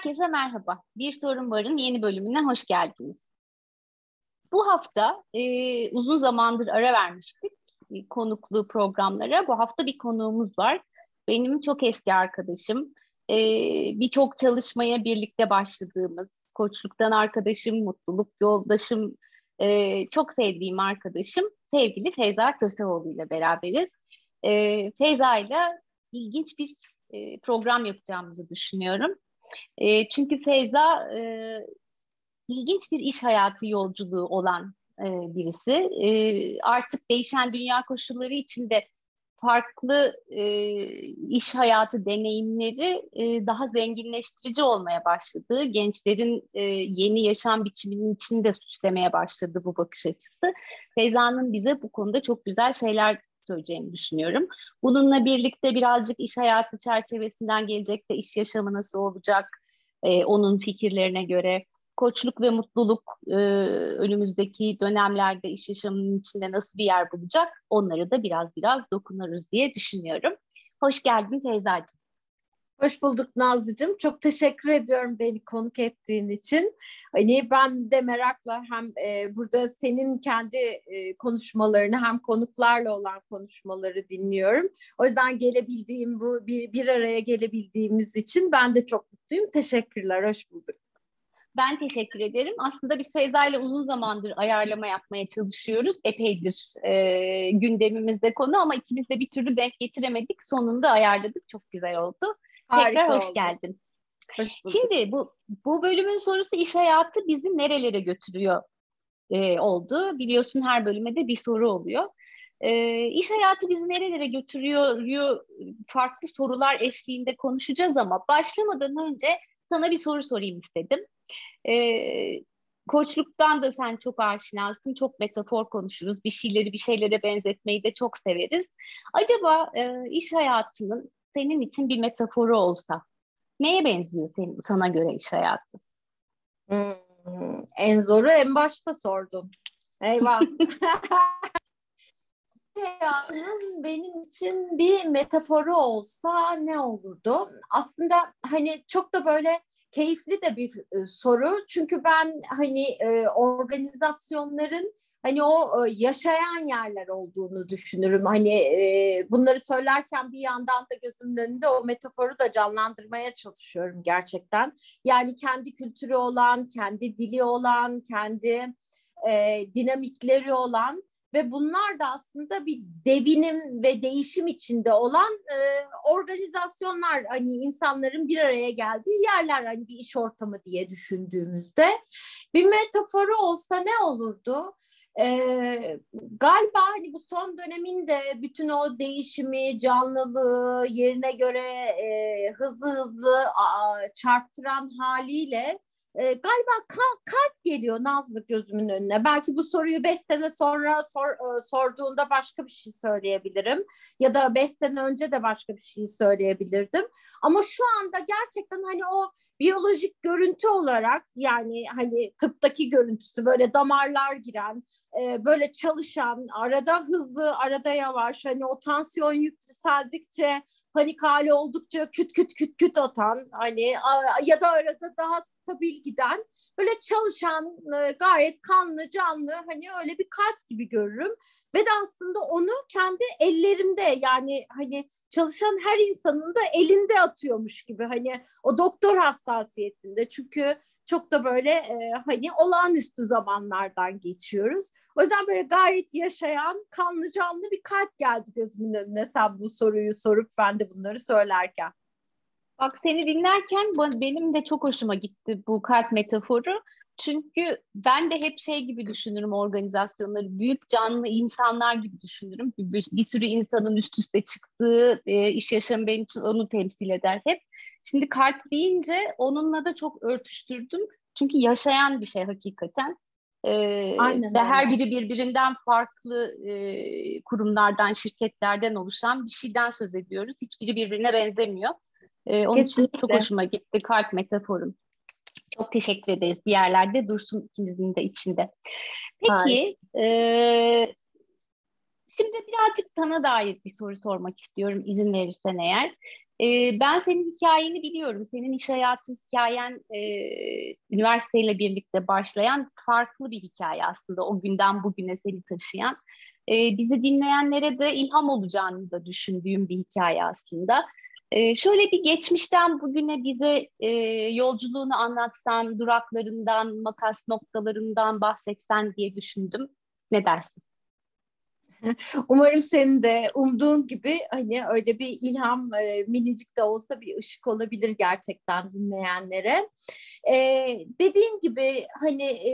Herkese merhaba. Bir Sorun Var'ın yeni bölümüne hoş geldiniz. Bu hafta e, uzun zamandır ara vermiştik e, konuklu programlara. Bu hafta bir konuğumuz var. Benim çok eski arkadaşım. E, Birçok çalışmaya birlikte başladığımız, koçluktan arkadaşım, mutluluk yoldaşım, e, çok sevdiğim arkadaşım sevgili Feyza Köseoğlu ile beraberiz. E, Feyza ile ilginç bir e, program yapacağımızı düşünüyorum. E, çünkü Feyza e, ilginç bir iş hayatı yolculuğu olan e, birisi. E, artık değişen dünya koşulları içinde farklı e, iş hayatı deneyimleri e, daha zenginleştirici olmaya başladı. Gençlerin e, yeni yaşam biçiminin içinde süslemeye başladı bu bakış açısı. Feyza'nın bize bu konuda çok güzel şeyler söyleyeceğini düşünüyorum. Bununla birlikte birazcık iş hayatı çerçevesinden gelecekte iş yaşamı nasıl olacak, e, onun fikirlerine göre koçluk ve mutluluk e, önümüzdeki dönemlerde iş yaşamının içinde nasıl bir yer bulacak onları da biraz biraz dokunuruz diye düşünüyorum. Hoş geldin teyzacığım. Hoş bulduk Nazlıcığım. Çok teşekkür ediyorum beni konuk ettiğin için. Hani ben de merakla hem e, burada senin kendi e, konuşmalarını hem konuklarla olan konuşmaları dinliyorum. O yüzden gelebildiğim bu bir, bir araya gelebildiğimiz için ben de çok mutluyum. Teşekkürler, hoş bulduk. Ben teşekkür ederim. Aslında biz Feyza ile uzun zamandır ayarlama yapmaya çalışıyoruz. Epeydir e, gündemimizde konu ama ikimiz de bir türlü denk getiremedik. Sonunda ayarladık. Çok güzel oldu. Harika Tekrar hoş oldu. geldin. Hoş Şimdi bu bu bölümün sorusu iş hayatı bizi nerelere götürüyor e, oldu. Biliyorsun her bölüme de bir soru oluyor. E, iş hayatı bizi nerelere götürüyor farklı sorular eşliğinde konuşacağız ama başlamadan önce sana bir soru sorayım istedim. E, koçluktan da sen çok aşinasın, çok metafor konuşuruz. Bir şeyleri bir şeylere benzetmeyi de çok severiz. Acaba e, iş hayatının senin için bir metaforu olsa neye benziyor senin, sana göre iş hayatı? Hmm, en zoru en başta sordum. Eyvah. hayatının benim için bir metaforu olsa ne olurdu? Aslında hani çok da böyle keyifli de bir e, soru. Çünkü ben hani e, organizasyonların hani o e, yaşayan yerler olduğunu düşünürüm. Hani bunları söylerken bir yandan da gözümün önünde o metaforu da canlandırmaya çalışıyorum gerçekten. Yani kendi kültürü olan, kendi dili olan, kendi dinamikleri olan ve bunlar da aslında bir devinim ve değişim içinde olan e, organizasyonlar hani insanların bir araya geldiği yerler hani bir iş ortamı diye düşündüğümüzde bir metaforu olsa ne olurdu? Ee, galiba hani bu son döneminde bütün o değişimi, canlılığı yerine göre e, hızlı hızlı a, çarptıran haliyle e, galiba kalp, kalp geliyor Nazlı gözümün önüne. Belki bu soruyu beş sene sonra sor, e, sorduğunda başka bir şey söyleyebilirim. Ya da beş sene önce de başka bir şey söyleyebilirdim. Ama şu anda gerçekten hani o biyolojik görüntü olarak yani hani tıptaki görüntüsü böyle damarlar giren, e, böyle çalışan, arada hızlı, arada yavaş, hani o tansiyon yükseldikçe panik hali oldukça küt küt küt küt atan hani ya da arada daha stabil böyle çalışan e, gayet kanlı canlı hani öyle bir kalp gibi görürüm ve de aslında onu kendi ellerimde yani hani çalışan her insanın da elinde atıyormuş gibi hani o doktor hassasiyetinde çünkü çok da böyle e, hani olağanüstü zamanlardan geçiyoruz. O yüzden böyle gayet yaşayan, kanlı canlı bir kalp geldi gözümün önüne sen bu soruyu sorup ben de bunları söylerken. Bak seni dinlerken benim de çok hoşuma gitti bu kalp metaforu. Çünkü ben de hep şey gibi düşünürüm organizasyonları. Büyük canlı insanlar gibi düşünürüm. Bir, bir sürü insanın üst üste çıktığı e, iş yaşamı benim için onu temsil eder hep. Şimdi kalp deyince onunla da çok örtüştürdüm. Çünkü yaşayan bir şey hakikaten. Ee, Aynen, ve her biri birbirinden farklı e, kurumlardan, şirketlerden oluşan bir şeyden söz ediyoruz. Hiçbiri birbirine benzemiyor. Ee, onun Kesinlikle. için çok hoşuma gitti kalp metaforum. Çok teşekkür ederiz. Bir yerlerde dursun ikimizin de içinde. Peki e, Şimdi birazcık sana dair bir soru sormak istiyorum izin verirsen eğer. Ee, ben senin hikayeni biliyorum. Senin iş hayatı hikayen e, üniversiteyle birlikte başlayan farklı bir hikaye aslında. O günden bugüne seni taşıyan. Ee, bizi dinleyenlere de ilham olacağını da düşündüğüm bir hikaye aslında. Ee, şöyle bir geçmişten bugüne bize e, yolculuğunu anlatsan, duraklarından, makas noktalarından bahsetsen diye düşündüm. Ne dersin? Umarım senin de umduğun gibi hani öyle bir ilham e, minicik de olsa bir ışık olabilir gerçekten dinleyenlere. E, dediğim gibi hani e,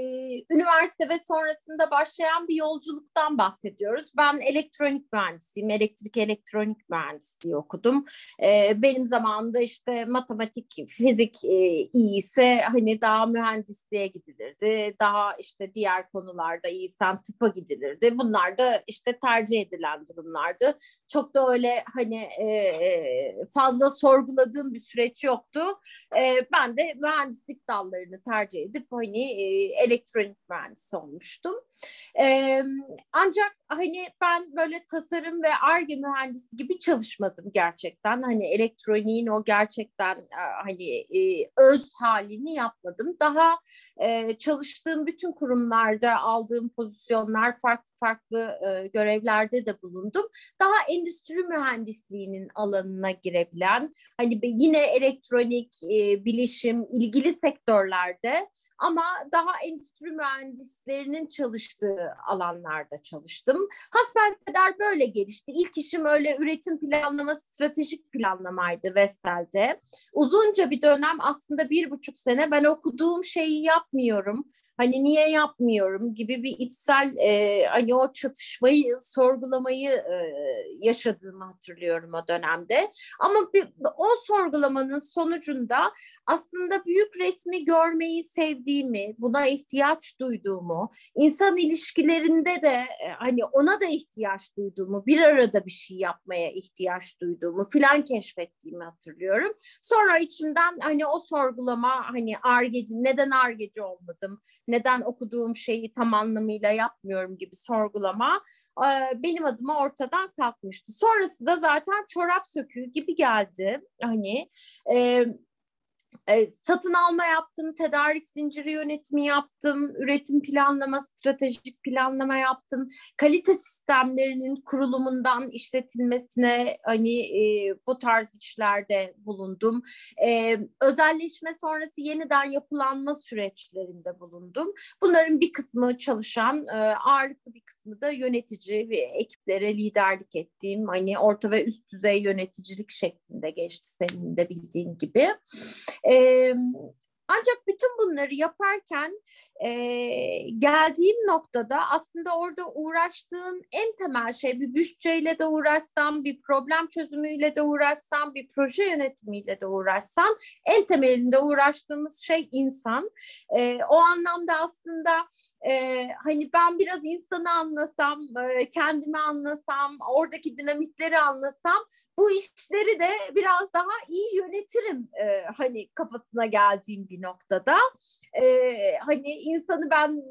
üniversite ve sonrasında başlayan bir yolculuktan bahsediyoruz. Ben elektronik mühendisiyim, elektrik elektronik mühendisliği okudum. E, benim zamanımda işte matematik, fizik e, iyiyse hani daha mühendisliğe gidilirdi. Daha işte diğer konularda iyisen tıpa gidilirdi. Bunlar da işte tercih edilen durumlardı. Çok da öyle hani e, fazla sorguladığım bir süreç yoktu. E, ben de mühendislik dallarını tercih edip hani e, elektronik mühendisi olmuştum. E, ancak hani ben böyle tasarım ve ARGE mühendisi gibi çalışmadım gerçekten. Hani elektroniğin o gerçekten hani e, öz halini yapmadım. Daha e, çalıştığım bütün kurumlarda aldığım pozisyonlar farklı farklı e, görevlerde de bulundum. Daha endüstri mühendisliğinin alanına girebilen hani yine elektronik, e, bilişim ilgili sektörlerde ama daha endüstri mühendislerinin çalıştığı alanlarda çalıştım. Hasbelkader böyle gelişti. İlk işim öyle üretim planlama, stratejik planlamaydı Vestel'de. Uzunca bir dönem aslında bir buçuk sene ben okuduğum şeyi yapmıyorum hani niye yapmıyorum gibi bir içsel e, hani o çatışmayı sorgulamayı e, yaşadığımı hatırlıyorum o dönemde. Ama bir, o sorgulamanın sonucunda aslında büyük resmi görmeyi sevdiğimi, buna ihtiyaç duyduğumu, insan ilişkilerinde de e, hani ona da ihtiyaç duyduğumu, bir arada bir şey yapmaya ihtiyaç duyduğumu filan keşfettiğimi hatırlıyorum. Sonra içimden hani o sorgulama hani argeci neden argeci olmadım? Neden okuduğum şeyi tam anlamıyla yapmıyorum gibi sorgulama benim adıma ortadan kalkmıştı. Sonrası da zaten çorap söküğü gibi geldi. Hani e, satın alma yaptım, tedarik zinciri yönetimi yaptım, üretim planlama, stratejik planlama yaptım. Kalite sistemlerinin kurulumundan işletilmesine hani e, bu tarz işlerde bulundum. E, özelleşme sonrası yeniden yapılanma süreçlerinde bulundum. Bunların bir kısmı çalışan, e, ağırlıklı bir kısmı da yönetici ve ekiplere liderlik ettiğim hani orta ve üst düzey yöneticilik şeklinde geçti senin de bildiğin gibi. E, um, ancak bütün bunları yaparken e, geldiğim noktada aslında orada uğraştığın en temel şey bir bütçeyle de uğraşsam, bir problem çözümüyle de uğraşsam, bir proje yönetimiyle de uğraşsam en temelinde uğraştığımız şey insan. E, o anlamda aslında e, hani ben biraz insanı anlasam, e, kendimi anlasam, oradaki dinamikleri anlasam bu işleri de biraz daha iyi yönetirim e, hani kafasına geldiğim bir noktada. E, hani insanı ben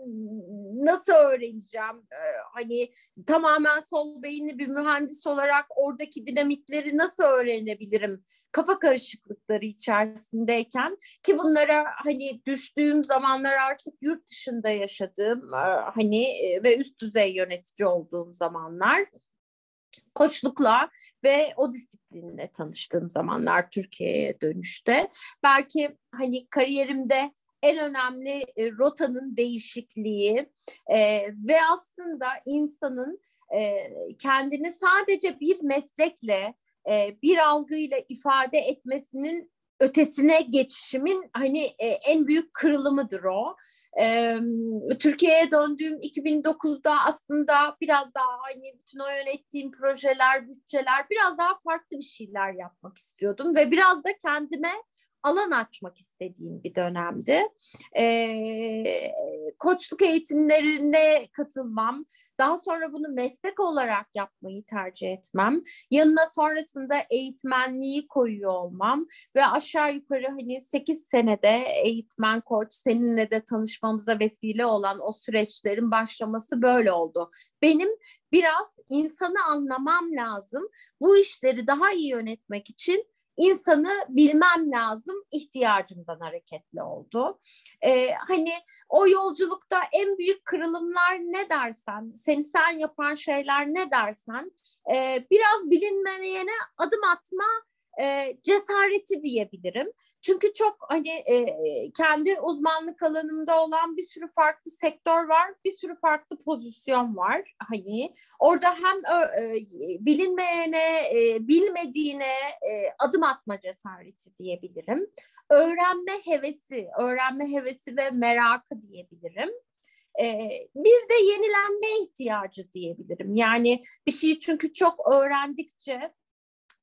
nasıl öğreneceğim? E, hani tamamen sol beyinli bir mühendis olarak oradaki dinamikleri nasıl öğrenebilirim? Kafa karışıklıkları içerisindeyken ki bunlara hani düştüğüm zamanlar artık yurt dışında yaşadığım e, hani e, ve üst düzey yönetici olduğum zamanlar koçlukla ve o disiplinle tanıştığım zamanlar Türkiye'ye dönüşte. Belki hani kariyerimde en önemli e, rotanın değişikliği e, ve aslında insanın e, kendini sadece bir meslekle e, bir algıyla ifade etmesinin ötesine geçişimin hani e, en büyük kırılımıdır o. E, Türkiye'ye döndüğüm 2009'da aslında biraz daha hani bütün o yönettiğim projeler, bütçeler biraz daha farklı bir şeyler yapmak istiyordum ve biraz da kendime alan açmak istediğim bir dönemdi. E, koçluk eğitimlerine katılmam, daha sonra bunu meslek olarak yapmayı tercih etmem, yanına sonrasında eğitmenliği koyuyor olmam ve aşağı yukarı hani 8 senede eğitmen koç seninle de tanışmamıza vesile olan o süreçlerin başlaması böyle oldu. Benim biraz insanı anlamam lazım. Bu işleri daha iyi yönetmek için insanı bilmem lazım ihtiyacımdan hareketli oldu. Ee, hani o yolculukta en büyük kırılımlar ne dersen, seni sen yapan şeyler ne dersen, e, biraz bilinmeyene adım atma e, cesareti diyebilirim. Çünkü çok hani e, kendi uzmanlık alanımda olan bir sürü farklı sektör var, bir sürü farklı pozisyon var. Hani orada hem e, bilinmeyene, e, bilmediğine e, adım atma cesareti diyebilirim. Öğrenme hevesi, öğrenme hevesi ve merakı diyebilirim. Ee, bir de yenilenme ihtiyacı diyebilirim. Yani bir şeyi çünkü çok öğrendikçe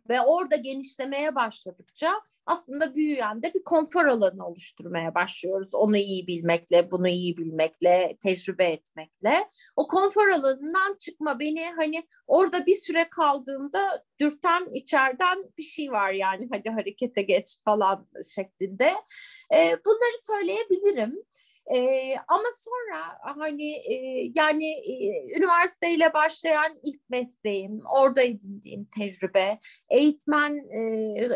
ve orada genişlemeye başladıkça aslında büyüyen de bir konfor alanı oluşturmaya başlıyoruz. Onu iyi bilmekle, bunu iyi bilmekle, tecrübe etmekle. O konfor alanından çıkma beni hani orada bir süre kaldığımda dürten içeriden bir şey var yani hadi harekete geç falan şeklinde. Ee, bunları söyleyebilirim. E, ama sonra hani e, yani e, üniversiteyle başlayan ilk mesleğim, orada edindiğim tecrübe, eğitmen e,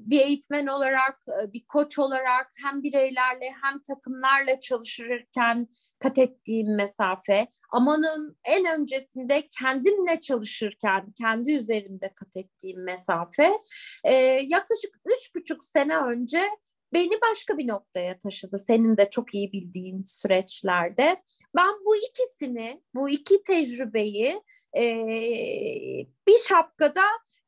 bir eğitmen olarak, bir koç olarak hem bireylerle hem takımlarla çalışırken kat ettiğim mesafe, amanın en öncesinde kendimle çalışırken kendi üzerimde kat ettiğim mesafe e, yaklaşık üç buçuk sene önce beni başka bir noktaya taşıdı. Senin de çok iyi bildiğin süreçlerde. Ben bu ikisini, bu iki tecrübeyi e, bir şapkada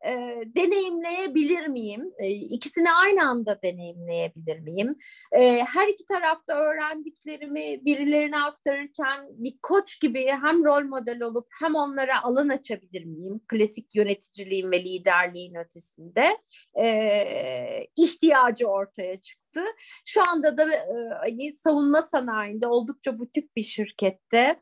e, deneyimleyebilir miyim? E, ikisini aynı anda deneyimleyebilir miyim? E, her iki tarafta öğrendiklerimi birilerine aktarırken bir koç gibi hem rol model olup hem onlara alan açabilir miyim? Klasik yöneticiliğin ve liderliğin ötesinde e, ihtiyacı ortaya çıktı. Şu anda da hani savunma sanayinde oldukça butik bir şirkette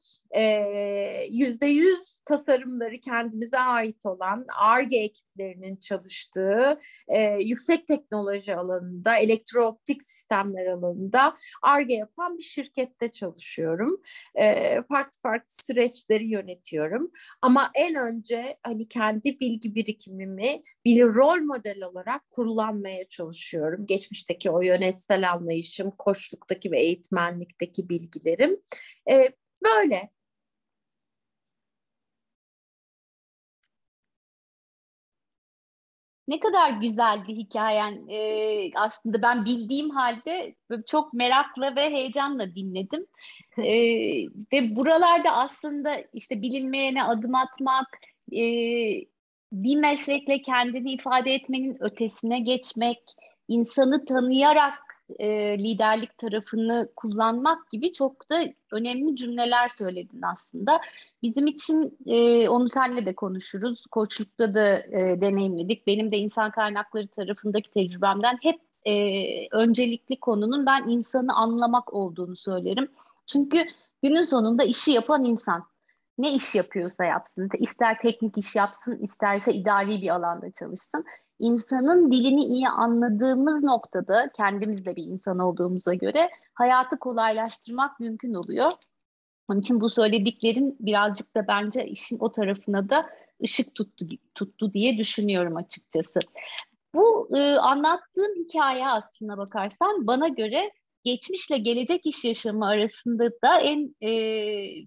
yüzde yüz tasarımları kendimize ait olan ARGE ekiplerinin çalıştığı e, yüksek teknoloji alanında, elektrooptik sistemler alanında ARGE yapan bir şirkette çalışıyorum. E, farklı farklı süreçleri yönetiyorum. Ama en önce hani kendi bilgi birikimimi bir rol model olarak kullanmaya çalışıyorum. Geçmişteki o yönetsel anlayışım, koçluktaki ve eğitmenlikteki bilgilerim. E, böyle Ne kadar güzeldi hikayen. Ee, aslında ben bildiğim halde çok merakla ve heyecanla dinledim. Ee, ve buralarda aslında işte bilinmeyene adım atmak, e, bir meslekle kendini ifade etmenin ötesine geçmek, insanı tanıyarak e, liderlik tarafını kullanmak gibi çok da önemli cümleler söyledin aslında. Bizim için e, onu seninle de konuşuruz. Koçlukta da e, deneyimledik. Benim de insan kaynakları tarafındaki tecrübemden hep e, öncelikli konunun ben insanı anlamak olduğunu söylerim. Çünkü günün sonunda işi yapan insan ne iş yapıyorsa yapsın, ister teknik iş yapsın, isterse idari bir alanda çalışsın. İnsanın dilini iyi anladığımız noktada kendimiz de bir insan olduğumuza göre hayatı kolaylaştırmak mümkün oluyor. Onun için bu söylediklerin birazcık da bence işin o tarafına da ışık tuttu, tuttu diye düşünüyorum açıkçası. Bu e, anlattığın hikaye aslına bakarsan bana göre geçmişle gelecek iş yaşamı arasında da en e,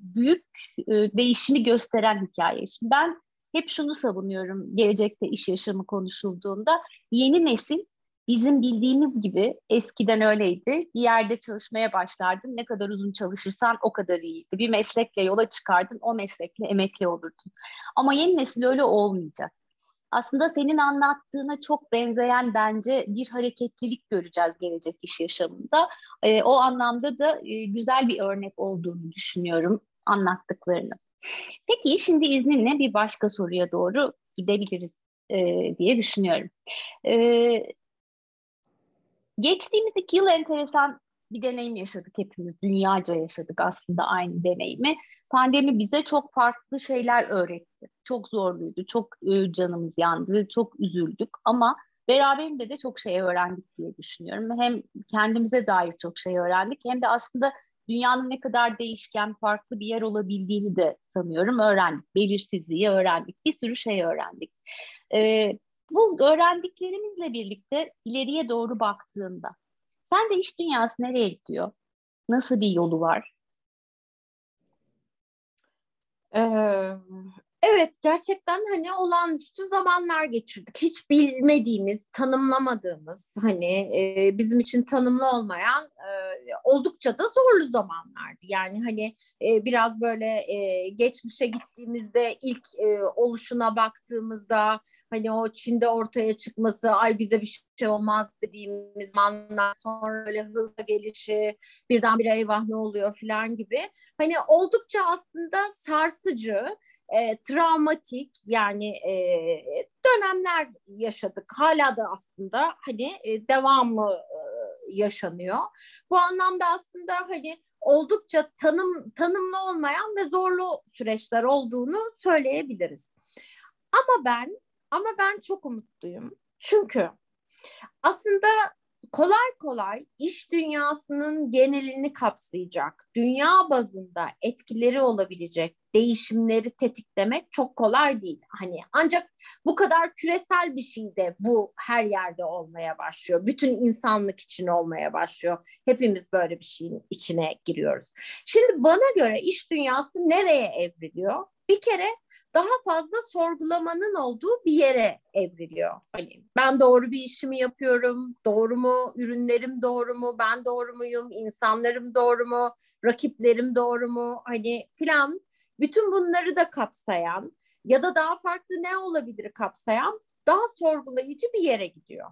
büyük e, değişimi gösteren hikaye. Şimdi ben hep şunu savunuyorum gelecekte iş yaşamı konuşulduğunda yeni nesil bizim bildiğimiz gibi eskiden öyleydi. Bir yerde çalışmaya başlardın. Ne kadar uzun çalışırsan o kadar iyiydi. Bir meslekle yola çıkardın. O meslekle emekli olurdun. Ama yeni nesil öyle olmayacak aslında senin anlattığına çok benzeyen bence bir hareketlilik göreceğiz gelecek iş yaşamında. E, o anlamda da e, güzel bir örnek olduğunu düşünüyorum anlattıklarını. Peki şimdi izninle bir başka soruya doğru gidebiliriz e, diye düşünüyorum. E, Geçtiğimiz iki yıl enteresan bir deneyim yaşadık hepimiz. Dünyaca yaşadık aslında aynı deneyimi. Pandemi bize çok farklı şeyler öğretti. Çok zorluydu, çok ıı, canımız yandı, çok üzüldük ama beraberinde de çok şey öğrendik diye düşünüyorum. Hem kendimize dair çok şey öğrendik hem de aslında dünyanın ne kadar değişken, farklı bir yer olabildiğini de sanıyorum öğrendik. Belirsizliği öğrendik, bir sürü şey öğrendik. Ee, bu öğrendiklerimizle birlikte ileriye doğru baktığında sence iş dünyası nereye gidiyor? Nasıl bir yolu var? Ee, Evet gerçekten hani olağanüstü zamanlar geçirdik. Hiç bilmediğimiz, tanımlamadığımız hani e, bizim için tanımlı olmayan e, oldukça da zorlu zamanlardı. Yani hani e, biraz böyle e, geçmişe gittiğimizde ilk e, oluşuna baktığımızda hani o Çin'de ortaya çıkması ay bize bir şey olmaz dediğimiz zamanlar sonra öyle hızla gelişi birdenbire eyvah ne oluyor falan gibi hani oldukça aslında sarsıcı e, travmatik yani e, dönemler yaşadık. Hala da aslında hani e, devamlı e, yaşanıyor. Bu anlamda aslında hani oldukça tanım tanımlı olmayan ve zorlu süreçler olduğunu söyleyebiliriz. Ama ben ama ben çok umutluyum. Çünkü aslında kolay kolay iş dünyasının genelini kapsayacak, dünya bazında etkileri olabilecek değişimleri tetiklemek çok kolay değil. Hani ancak bu kadar küresel bir şey de bu her yerde olmaya başlıyor. Bütün insanlık için olmaya başlıyor. Hepimiz böyle bir şeyin içine giriyoruz. Şimdi bana göre iş dünyası nereye evriliyor? Bir kere daha fazla sorgulamanın olduğu bir yere evriliyor. Hani ben doğru bir işimi yapıyorum, doğru mu, ürünlerim doğru mu, ben doğru muyum, insanlarım doğru mu, rakiplerim doğru mu, hani filan bütün bunları da kapsayan ya da daha farklı ne olabilir kapsayan daha sorgulayıcı bir yere gidiyor.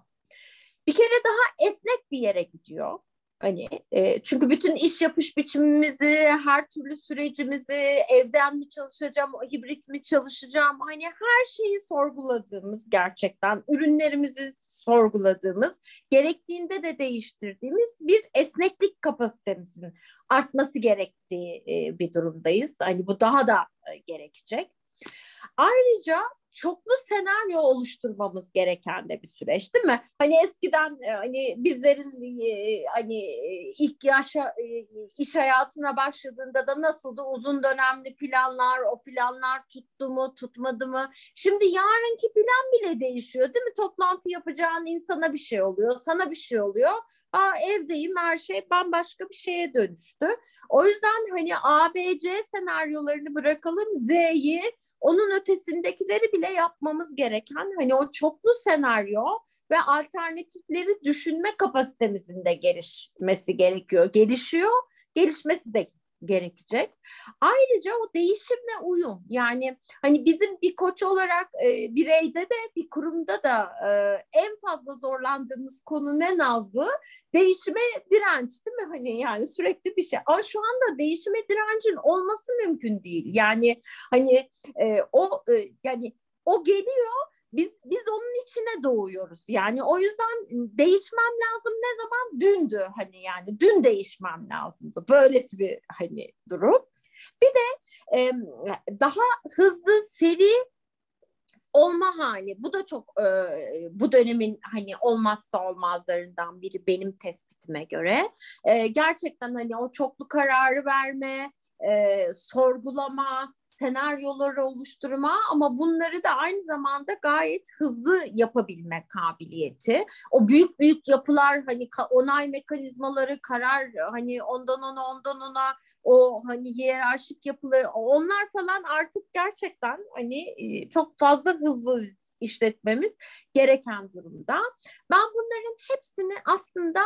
Bir kere daha esnek bir yere gidiyor. Hani e, çünkü bütün iş yapış biçimimizi, her türlü sürecimizi, evden mi çalışacağım, hibrit mi çalışacağım, hani her şeyi sorguladığımız gerçekten, ürünlerimizi sorguladığımız, gerektiğinde de değiştirdiğimiz bir esneklik kapasitemizin artması gerektiği e, bir durumdayız. Hani bu daha da e, gerekecek. Ayrıca çoklu senaryo oluşturmamız gereken de bir süreç değil mi? Hani eskiden e, hani bizlerin e, hani e, ilk yaşa iş hayatına başladığında da nasıldı uzun dönemli planlar, o planlar tuttu mu, tutmadı mı? Şimdi yarınki plan bile değişiyor değil mi? Toplantı yapacağın insana bir şey oluyor, sana bir şey oluyor. Aa, evdeyim her şey bambaşka bir şeye dönüştü. O yüzden hani A, B, C senaryolarını bırakalım Z'yi onun ötesindekileri bile yapmamız gereken hani o çoklu senaryo ve alternatifleri düşünme kapasitemizin de gelişmesi gerekiyor. Gelişiyor, gelişmesi de gerekecek. Ayrıca o değişimle uyum yani hani bizim bir koç olarak e, bireyde de bir kurumda da e, en fazla zorlandığımız konu ne Nazlı? Değişime direnç değil mi? Hani yani sürekli bir şey. Ama şu anda değişime direncin olması mümkün değil. Yani hani e, o e, yani o geliyor biz biz onun içine doğuyoruz. Yani o yüzden değişmem lazım ne zaman dündü hani yani dün değişmem lazımdı. Böylesi bir hani durum. Bir de e, daha hızlı seri olma hali. Bu da çok e, bu dönemin hani olmazsa olmazlarından biri benim tespitime göre. E, gerçekten hani o çoklu kararı verme, e, sorgulama, senaryoları oluşturma ama bunları da aynı zamanda gayet hızlı yapabilme kabiliyeti. O büyük büyük yapılar hani onay mekanizmaları, karar hani ondan ona ondan ona o hani hiyerarşik yapıları onlar falan artık gerçekten hani e, çok fazla hızlı işletmemiz gereken durumda. Ben bunların hepsini aslında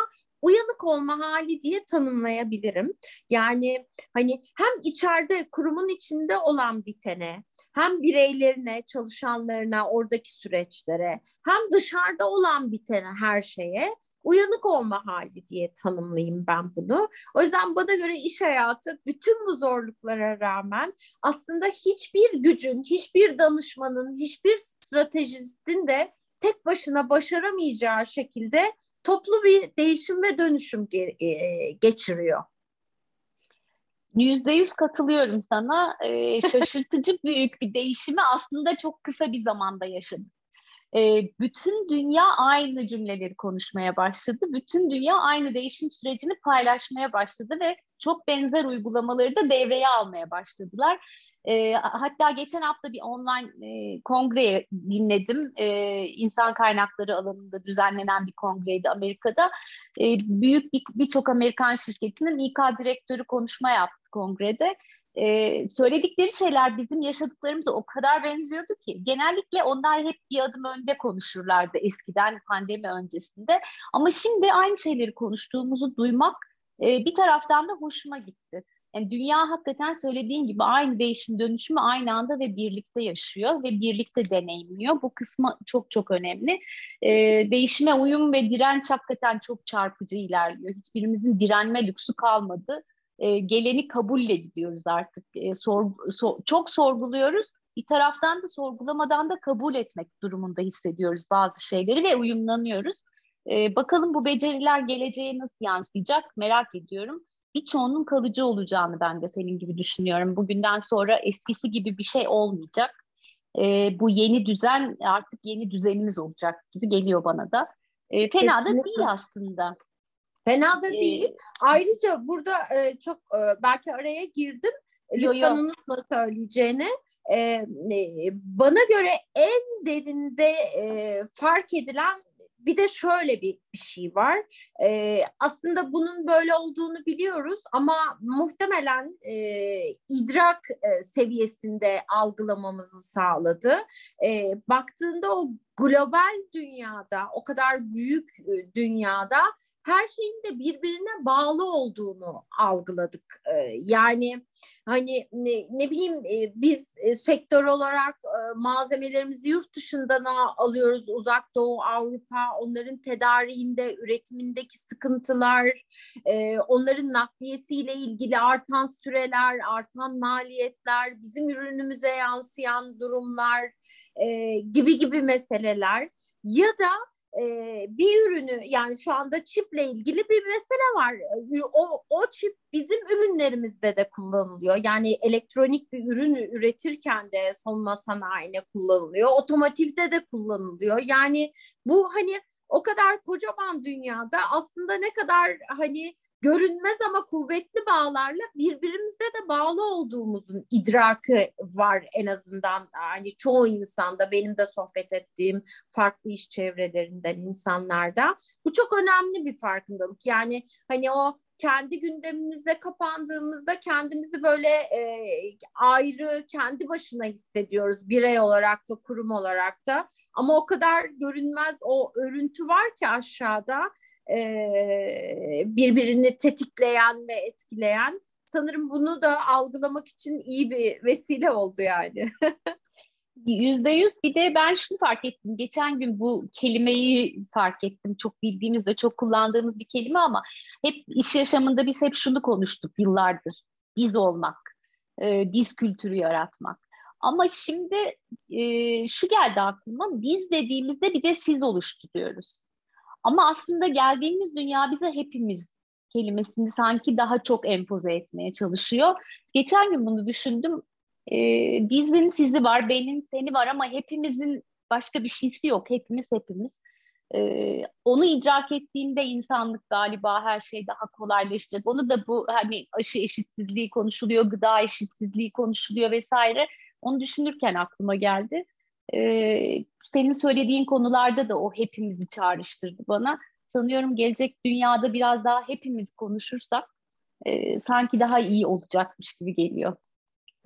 uyanık olma hali diye tanımlayabilirim. Yani hani hem içeride kurumun içinde olan bitene, hem bireylerine, çalışanlarına, oradaki süreçlere, hem dışarıda olan bitene her şeye uyanık olma hali diye tanımlayayım ben bunu. O yüzden bana göre iş hayatı bütün bu zorluklara rağmen aslında hiçbir gücün, hiçbir danışmanın, hiçbir stratejistin de tek başına başaramayacağı şekilde toplu bir değişim ve dönüşüm e, geçiriyor. Yüzde yüz katılıyorum sana. Ee, şaşırtıcı büyük bir değişimi aslında çok kısa bir zamanda yaşadık. Ee, bütün dünya aynı cümleleri konuşmaya başladı. Bütün dünya aynı değişim sürecini paylaşmaya başladı ve çok benzer uygulamaları da devreye almaya başladılar. E, hatta geçen hafta bir online e, kongre dinledim. E, insan kaynakları alanında düzenlenen bir kongreydi Amerika'da. E, büyük birçok bir Amerikan şirketinin İK direktörü konuşma yaptı kongrede. Ee, söyledikleri şeyler bizim yaşadıklarımıza o kadar benziyordu ki genellikle onlar hep bir adım önde konuşurlardı eskiden pandemi öncesinde ama şimdi aynı şeyleri konuştuğumuzu duymak e, bir taraftan da hoşuma gitti. Yani dünya hakikaten söylediğin gibi aynı değişim dönüşümü aynı anda ve birlikte yaşıyor ve birlikte deneyimliyor. Bu kısmı çok çok önemli. Ee, değişime uyum ve direnç hakikaten çok çarpıcı ilerliyor. Hiçbirimizin direnme lüksü kalmadı. Ee, geleni kabulle gidiyoruz artık. Ee, sor, so, çok sorguluyoruz. Bir taraftan da sorgulamadan da kabul etmek durumunda hissediyoruz bazı şeyleri ve uyumlanıyoruz. Ee, bakalım bu beceriler geleceğe nasıl yansıyacak merak ediyorum birçoğunun kalıcı olacağını ben de senin gibi düşünüyorum. Bugünden sonra eskisi gibi bir şey olmayacak. E, bu yeni düzen artık yeni düzenimiz olacak gibi geliyor bana da. E, fena Kesinlikle. da değil aslında. Fena da ee, değil. Ayrıca burada e, çok e, belki araya girdim. Lütfen yo, yo. unutma söyleyeceğini. E, e, bana göre en derinde e, fark edilen bir de şöyle bir, bir şey var. E, aslında bunun böyle olduğunu biliyoruz ama muhtemelen e, idrak e, seviyesinde algılamamızı sağladı. E, baktığında o global dünyada, o kadar büyük e, dünyada her şeyin de birbirine bağlı olduğunu algıladık. E, yani hani ne, ne bileyim e, biz sektör olarak malzemelerimizi yurt dışından alıyoruz. Uzak Doğu, Avrupa, onların tedariğinde, üretimindeki sıkıntılar, onların nakliyesiyle ilgili artan süreler, artan maliyetler, bizim ürünümüze yansıyan durumlar, e, gibi gibi meseleler ya da e, bir ürünü yani şu anda çiple ilgili bir mesele var. O, o çip bizim ürünlerimizde de kullanılıyor. Yani elektronik bir ürün üretirken de savunma sanayine kullanılıyor. Otomotivde de kullanılıyor. Yani bu hani o kadar kocaman dünyada aslında ne kadar hani görünmez ama kuvvetli bağlarla birbirimize de bağlı olduğumuzun idraki var en azından. Hani çoğu insanda benim de sohbet ettiğim farklı iş çevrelerinden insanlarda. Bu çok önemli bir farkındalık. Yani hani o kendi gündemimizde kapandığımızda kendimizi böyle e, ayrı kendi başına hissediyoruz birey olarak da kurum olarak da ama o kadar görünmez o örüntü var ki aşağıda e, birbirini tetikleyen ve etkileyen sanırım bunu da algılamak için iyi bir vesile oldu yani. Yüzde yüz. Bir de ben şunu fark ettim. Geçen gün bu kelimeyi fark ettim. Çok bildiğimiz ve çok kullandığımız bir kelime ama hep iş yaşamında biz hep şunu konuştuk yıllardır. Biz olmak, e, biz kültürü yaratmak. Ama şimdi e, şu geldi aklıma. Biz dediğimizde bir de siz oluşturuyoruz. Ama aslında geldiğimiz dünya bize hepimiz kelimesini sanki daha çok empoze etmeye çalışıyor. Geçen gün bunu düşündüm. Ee, bizim sizi var, benim seni var ama hepimizin başka bir şeysi yok. Hepimiz hepimiz. Ee, onu idrak ettiğinde insanlık galiba her şey daha kolaylaşacak. Onu da bu hani aşı eşitsizliği konuşuluyor, gıda eşitsizliği konuşuluyor vesaire. Onu düşünürken aklıma geldi. Ee, senin söylediğin konularda da o hepimizi çağrıştırdı bana. Sanıyorum gelecek dünyada biraz daha hepimiz konuşursak e, sanki daha iyi olacakmış gibi geliyor.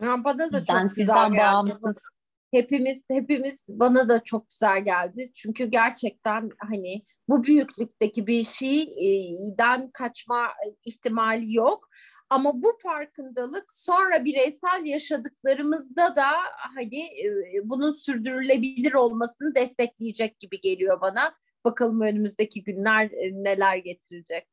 Bana da çok güzel geldi. Hepimiz hepimiz bana da çok güzel geldi. Çünkü gerçekten hani bu büyüklükteki bir şeyden kaçma ihtimali yok. Ama bu farkındalık sonra bireysel yaşadıklarımızda da hani e, bunun sürdürülebilir olmasını destekleyecek gibi geliyor bana. Bakalım önümüzdeki günler e, neler getirecek.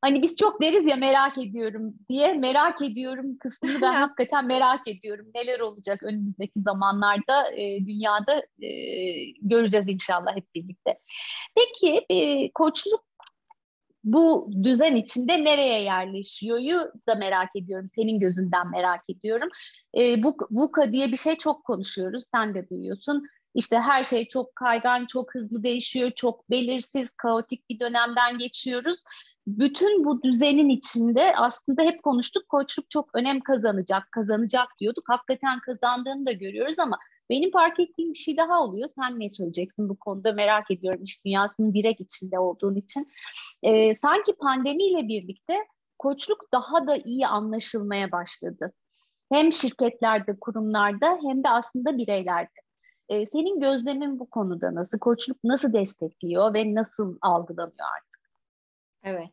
Hani biz çok deriz ya merak ediyorum diye merak ediyorum kısmını ben hakikaten merak ediyorum. Neler olacak önümüzdeki zamanlarda e, dünyada e, göreceğiz inşallah hep birlikte. Peki e, koçluk bu düzen içinde nereye yerleşiyor'yu da merak ediyorum. Senin gözünden merak ediyorum. E, bu VUCA diye bir şey çok konuşuyoruz. Sen de duyuyorsun. İşte her şey çok kaygan, çok hızlı değişiyor, çok belirsiz, kaotik bir dönemden geçiyoruz. Bütün bu düzenin içinde aslında hep konuştuk koçluk çok önem kazanacak, kazanacak diyorduk. Hakikaten kazandığını da görüyoruz ama benim fark ettiğim bir şey daha oluyor. Sen ne söyleyeceksin bu konuda merak ediyorum iş dünyasının direkt içinde olduğun için. Ee, sanki pandemiyle birlikte koçluk daha da iyi anlaşılmaya başladı. Hem şirketlerde, kurumlarda hem de aslında bireylerde. Ee, senin gözlemin bu konuda nasıl? Koçluk nasıl destekliyor ve nasıl algılanıyor artık? Evet.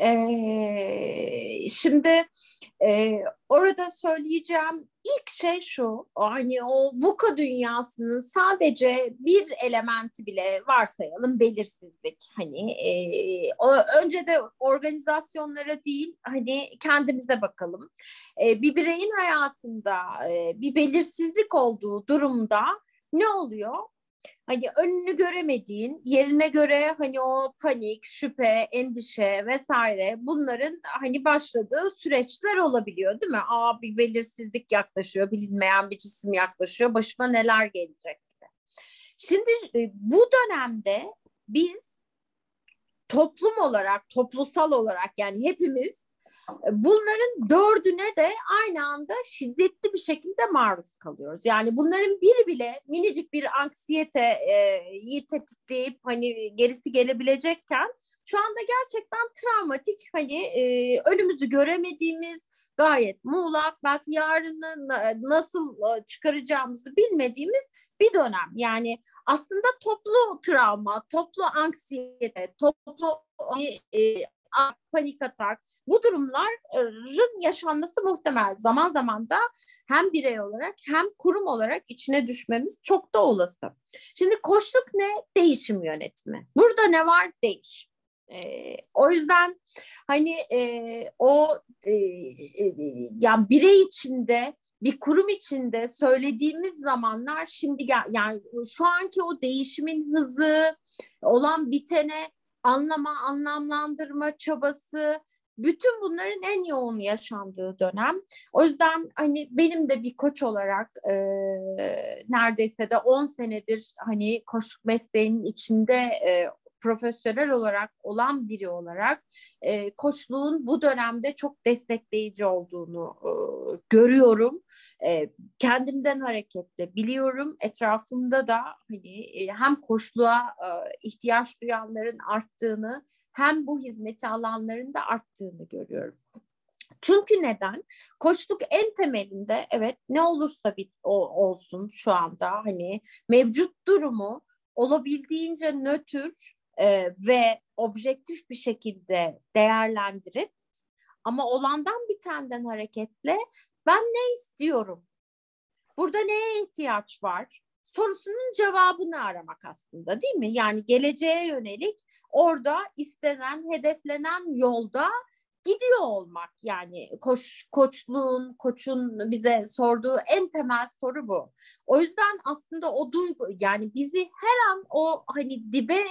Ee, şimdi e, orada söyleyeceğim ilk şey şu, hani o VUCA dünyasının sadece bir elementi bile varsayalım belirsizlik. Hani e, o, önce de organizasyonlara değil, hani kendimize bakalım. E, bir bireyin hayatında e, bir belirsizlik olduğu durumda ne oluyor? Hani önünü göremediğin yerine göre hani o panik, şüphe, endişe vesaire bunların hani başladığı süreçler olabiliyor değil mi? Aa bir belirsizlik yaklaşıyor, bilinmeyen bir cisim yaklaşıyor, başıma neler gelecek gibi. Şimdi e, bu dönemde biz toplum olarak, toplusal olarak yani hepimiz Bunların dördüne de aynı anda şiddetli bir şekilde maruz kalıyoruz. Yani bunların biri bile minicik bir anksiyeteyi tetikleyip hani gerisi gelebilecekken şu anda gerçekten travmatik hani e, önümüzü göremediğimiz gayet muğlak belki yarını nasıl çıkaracağımızı bilmediğimiz bir dönem. Yani aslında toplu travma, toplu anksiyete, toplu e, panik atak bu durumların yaşanması muhtemel. Zaman zaman da hem birey olarak hem kurum olarak içine düşmemiz çok da olası. Şimdi koçluk ne? Değişim yönetimi. Burada ne var? Değiş. Ee, o yüzden hani e, o e, e, yani birey içinde bir kurum içinde söylediğimiz zamanlar şimdi yani şu anki o değişimin hızı olan bitene anlama, anlamlandırma çabası, bütün bunların en yoğun yaşandığı dönem. O yüzden hani benim de bir koç olarak e, neredeyse de 10 senedir hani koçluk mesleğinin içinde e, profesyonel olarak olan biri olarak e, koçluğun bu dönemde çok destekleyici olduğunu e, görüyorum. E, kendimden hareketle biliyorum. Etrafımda da hani e, hem koçluğa e, ihtiyaç duyanların arttığını hem bu hizmeti alanların da arttığını görüyorum. Çünkü neden? Koçluk en temelinde evet ne olursa bir o, olsun şu anda hani mevcut durumu olabildiğince nötr e, ve objektif bir şekilde değerlendirip ama olandan bitenden hareketle ben ne istiyorum? Burada neye ihtiyaç var? Sorusunun cevabını aramak aslında değil mi? Yani geleceğe yönelik orada istenen, hedeflenen yolda gidiyor olmak yani koç koçluğun koçun bize sorduğu en temel soru bu. O yüzden aslında o duygu yani bizi her an o hani dibe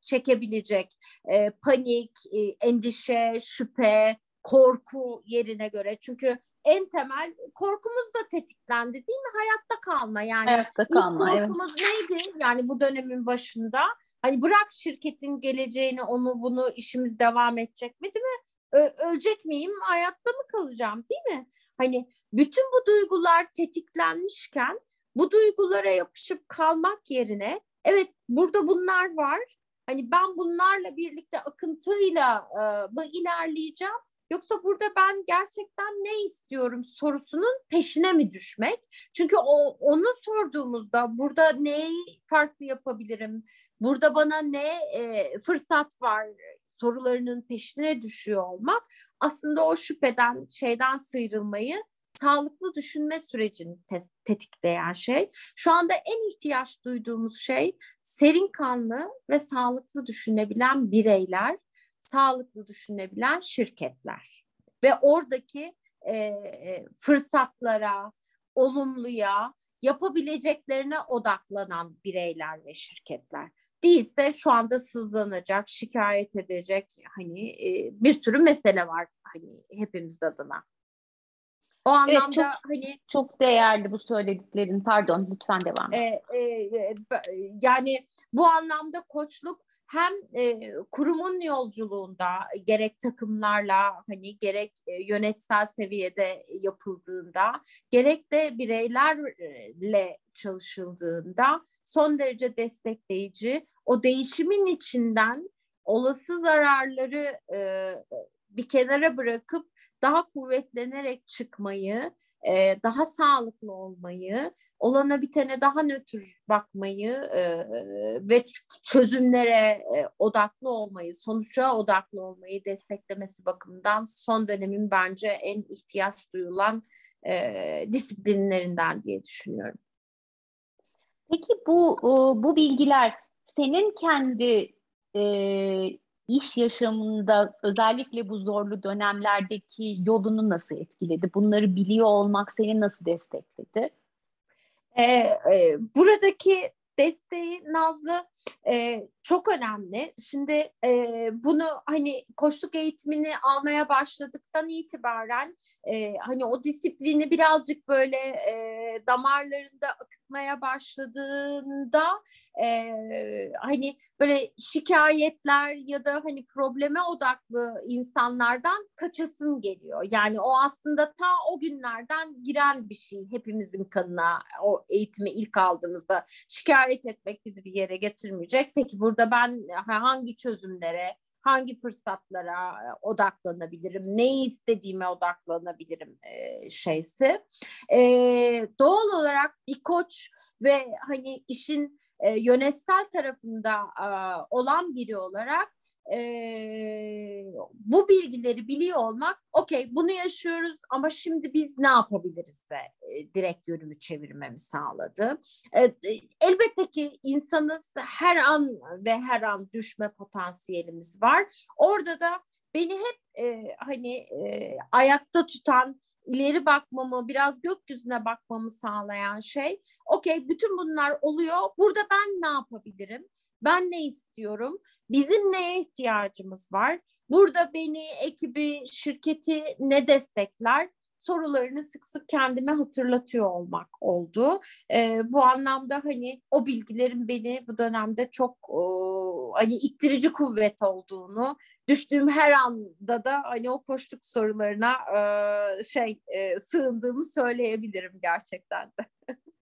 çekebilecek e, panik, e, endişe, şüphe, korku yerine göre çünkü en temel korkumuz da tetiklendi değil mi? Hayatta kalma yani. Hayatta kalma. İlk korkumuz evet. neydi? Yani bu dönemin başında hani bırak şirketin geleceğini onu bunu işimiz devam edecek mi değil mi? Ölecek miyim, hayatta mı kalacağım değil mi? Hani bütün bu duygular tetiklenmişken bu duygulara yapışıp kalmak yerine evet burada bunlar var. Hani ben bunlarla birlikte akıntıyla e, mı ilerleyeceğim Yoksa burada ben gerçekten ne istiyorum sorusunun peşine mi düşmek? Çünkü o onu sorduğumuzda burada neyi farklı yapabilirim? Burada bana ne e, fırsat var? Sorularının peşine düşüyor olmak aslında o şüpheden şeyden sıyrılmayı sağlıklı düşünme sürecini tetikleyen şey. Şu anda en ihtiyaç duyduğumuz şey serin kanlı ve sağlıklı düşünebilen bireyler, sağlıklı düşünebilen şirketler ve oradaki e, fırsatlara, olumluya, yapabileceklerine odaklanan bireyler ve şirketler. Değilse şu anda sızlanacak, şikayet edecek hani bir sürü mesele var hani hepimiz adına. O anlamda evet, çok, hani çok değerli bu söylediklerin. Pardon, lütfen devam. E, e, e, yani bu anlamda koçluk hem e, kurumun yolculuğunda gerek takımlarla hani gerek e, yönetsel seviyede yapıldığında gerek de bireylerle çalışıldığında son derece destekleyici o değişimin içinden olası zararları e, bir kenara bırakıp daha kuvvetlenerek çıkmayı, e, daha sağlıklı olmayı, olana bitene daha nötr bakmayı e, ve çözümlere e, odaklı olmayı, sonuca odaklı olmayı desteklemesi bakımından son dönemin bence en ihtiyaç duyulan e, disiplinlerinden diye düşünüyorum. Peki bu bu bilgiler senin kendi e, iş yaşamında özellikle bu zorlu dönemlerdeki yolunu nasıl etkiledi? Bunları biliyor olmak seni nasıl destekledi? Ee, e, buradaki desteği Nazlı e, çok önemli. Şimdi e, bunu hani koçluk eğitimini almaya başladıktan itibaren e, hani o disiplini birazcık böyle e, damarlarında akıtmaya başladığında e, hani böyle şikayetler ya da hani probleme odaklı insanlardan kaçasın geliyor. Yani o aslında ta o günlerden giren bir şey hepimizin kanına o eğitimi ilk aldığımızda şikayet etmek bizi bir yere getirmeyecek. Peki burada ben hangi çözümlere hangi fırsatlara odaklanabilirim, ne istediğime odaklanabilirim e, şeysi. E, doğal olarak bir koç ve hani işin e, yönetsel tarafında e, olan biri olarak e, bu bilgileri biliyor olmak okey bunu yaşıyoruz ama şimdi biz ne yapabiliriz de e, direkt yönümü çevirmemi sağladı. E, elbette ki insanız her an ve her an düşme potansiyelimiz var. Orada da beni hep e, hani e, ayakta tutan ileri bakmamı, biraz gökyüzüne bakmamı sağlayan şey, okey bütün bunlar oluyor. Burada ben ne yapabilirim? Ben ne istiyorum? Bizim neye ihtiyacımız var? Burada beni, ekibi, şirketi ne destekler? sorularını sık sık kendime hatırlatıyor olmak oldu. E, bu anlamda hani o bilgilerin beni bu dönemde çok e, hani ittirici kuvvet olduğunu düştüğüm her anda da hani o koştuk sorularına e, şey e, sığındığımı söyleyebilirim gerçekten de.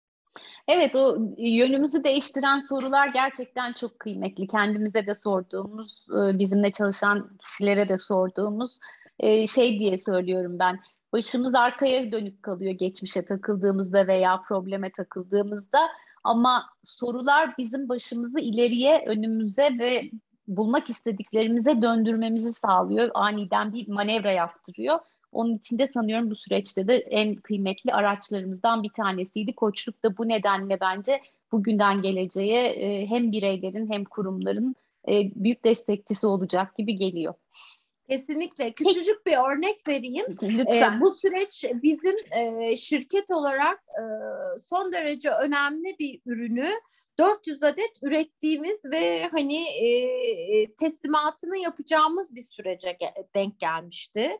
Evet o yönümüzü değiştiren sorular gerçekten çok kıymetli. Kendimize de sorduğumuz, e, bizimle çalışan kişilere de sorduğumuz e, şey diye söylüyorum ben. Başımız arkaya dönük kalıyor geçmişe takıldığımızda veya probleme takıldığımızda ama sorular bizim başımızı ileriye, önümüze ve bulmak istediklerimize döndürmemizi sağlıyor. Aniden bir manevra yaptırıyor. Onun için de sanıyorum bu süreçte de en kıymetli araçlarımızdan bir tanesiydi. Koçluk da bu nedenle bence bugünden geleceğe e, hem bireylerin hem kurumların e, büyük destekçisi olacak gibi geliyor. Kesinlikle. Küçücük bir örnek vereyim. Lütfen. Ee, bu süreç bizim e, şirket olarak e, son derece önemli bir ürünü 400 adet ürettiğimiz ve hani e, teslimatını yapacağımız bir sürece denk gelmişti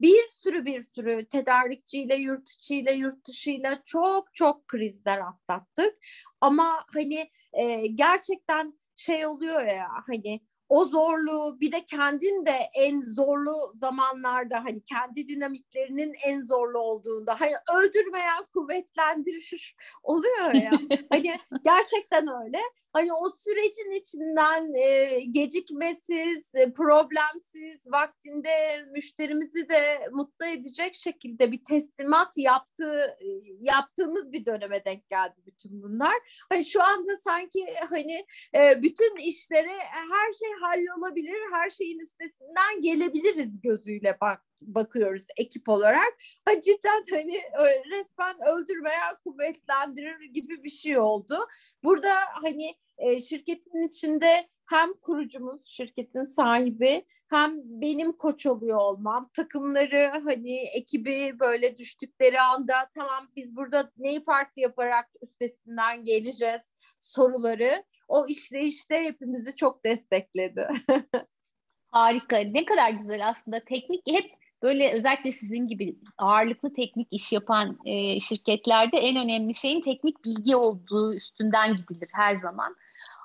bir sürü bir sürü tedarikçiyle, yurt içiyle, yurt dışıyla çok çok krizler atlattık. Ama hani e, gerçekten şey oluyor ya hani o zorluğu bir de kendin de en zorlu zamanlarda hani kendi dinamiklerinin en zorlu olduğunda hani öldürmeyen kuvvetlendirir oluyor ya. hani gerçekten öyle. Hani o sürecin içinden e, gecikmesiz, e, problemsiz, vaktinde müşterimizi de mutlu edecek şekilde bir teslimat yaptığı e, yaptığımız bir döneme denk geldi bütün bunlar. Hani şu anda sanki hani e, bütün işlere her şey hallolabilir, her şeyin üstesinden gelebiliriz gözüyle bak bakıyoruz ekip olarak. Ha, cidden hani resmen öldürmeye kuvvetlendirir gibi bir şey oldu. Burada hani e, şirketin içinde hem kurucumuz, şirketin sahibi hem benim koç oluyor olmam, takımları hani ekibi böyle düştükleri anda tamam biz burada neyi farklı yaparak üstesinden geleceğiz soruları o işleyişte hepimizi çok destekledi. Harika. Ne kadar güzel aslında. Teknik hep böyle özellikle sizin gibi ağırlıklı teknik iş yapan e, şirketlerde en önemli şeyin teknik bilgi olduğu üstünden gidilir her zaman.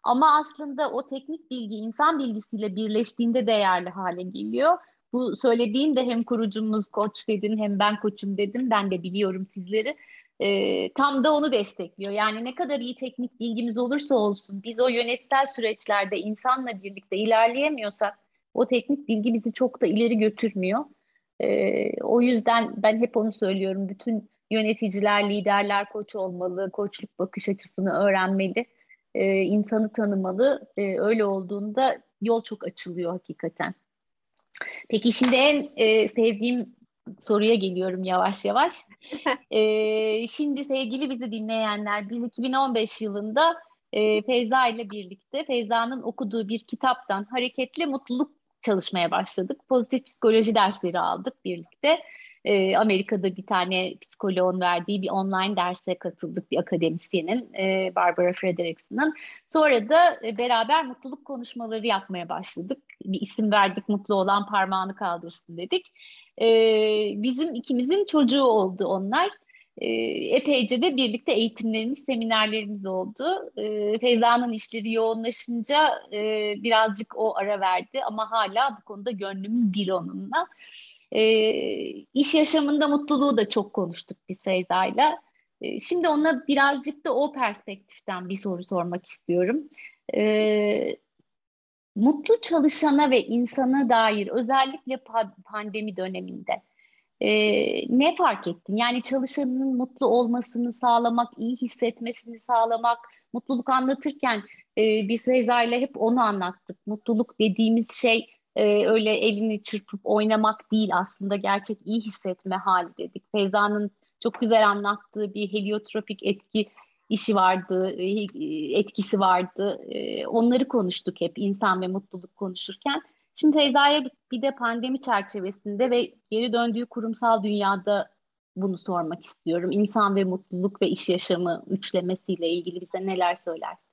Ama aslında o teknik bilgi insan bilgisiyle birleştiğinde değerli hale geliyor. Bu söylediğin de hem kurucumuz koç dedin hem ben koçum dedim. Ben de biliyorum sizleri. E, tam da onu destekliyor. Yani ne kadar iyi teknik bilgimiz olursa olsun biz o yönetsel süreçlerde insanla birlikte ilerleyemiyorsak o teknik bilgi bizi çok da ileri götürmüyor. E, o yüzden ben hep onu söylüyorum. Bütün yöneticiler, liderler koç olmalı, koçluk bakış açısını öğrenmeli, e, insanı tanımalı. E, öyle olduğunda yol çok açılıyor hakikaten. Peki şimdi en e, sevdiğim soruya geliyorum yavaş yavaş. e, şimdi sevgili bizi dinleyenler, biz 2015 yılında e, Feyza ile birlikte Feyza'nın okuduğu bir kitaptan hareketli mutluluk çalışmaya başladık. Pozitif psikoloji dersleri aldık birlikte. E, Amerika'da bir tane psikoloğun verdiği bir online derse katıldık bir akademisyenin e, Barbara Frederickson'ın. Sonra da e, beraber mutluluk konuşmaları yapmaya başladık. Bir isim verdik mutlu olan parmağını kaldırsın dedik. E, bizim ikimizin çocuğu oldu onlar. E, epeyce de birlikte eğitimlerimiz, seminerlerimiz oldu. E, Feyza'nın işleri yoğunlaşınca e, birazcık o ara verdi ama hala bu konuda gönlümüz bir onunla. E, iş yaşamında mutluluğu da çok konuştuk biz Feyza'yla. E, şimdi ona birazcık da o perspektiften bir soru sormak istiyorum. E, mutlu çalışana ve insana dair özellikle pandemi döneminde e, ne fark ettin? Yani çalışanın mutlu olmasını sağlamak, iyi hissetmesini sağlamak, mutluluk anlatırken e, biz Reza ile hep onu anlattık. Mutluluk dediğimiz şey e, öyle elini çırpıp oynamak değil aslında gerçek iyi hissetme hali dedik. Feyza'nın çok güzel anlattığı bir heliotropik etki işi vardı, e, etkisi vardı. E, onları konuştuk hep insan ve mutluluk konuşurken. Şimdi Feyza'ya bir de pandemi çerçevesinde ve geri döndüğü kurumsal dünyada bunu sormak istiyorum. İnsan ve mutluluk ve iş yaşamı üçlemesiyle ilgili bize neler söylersin?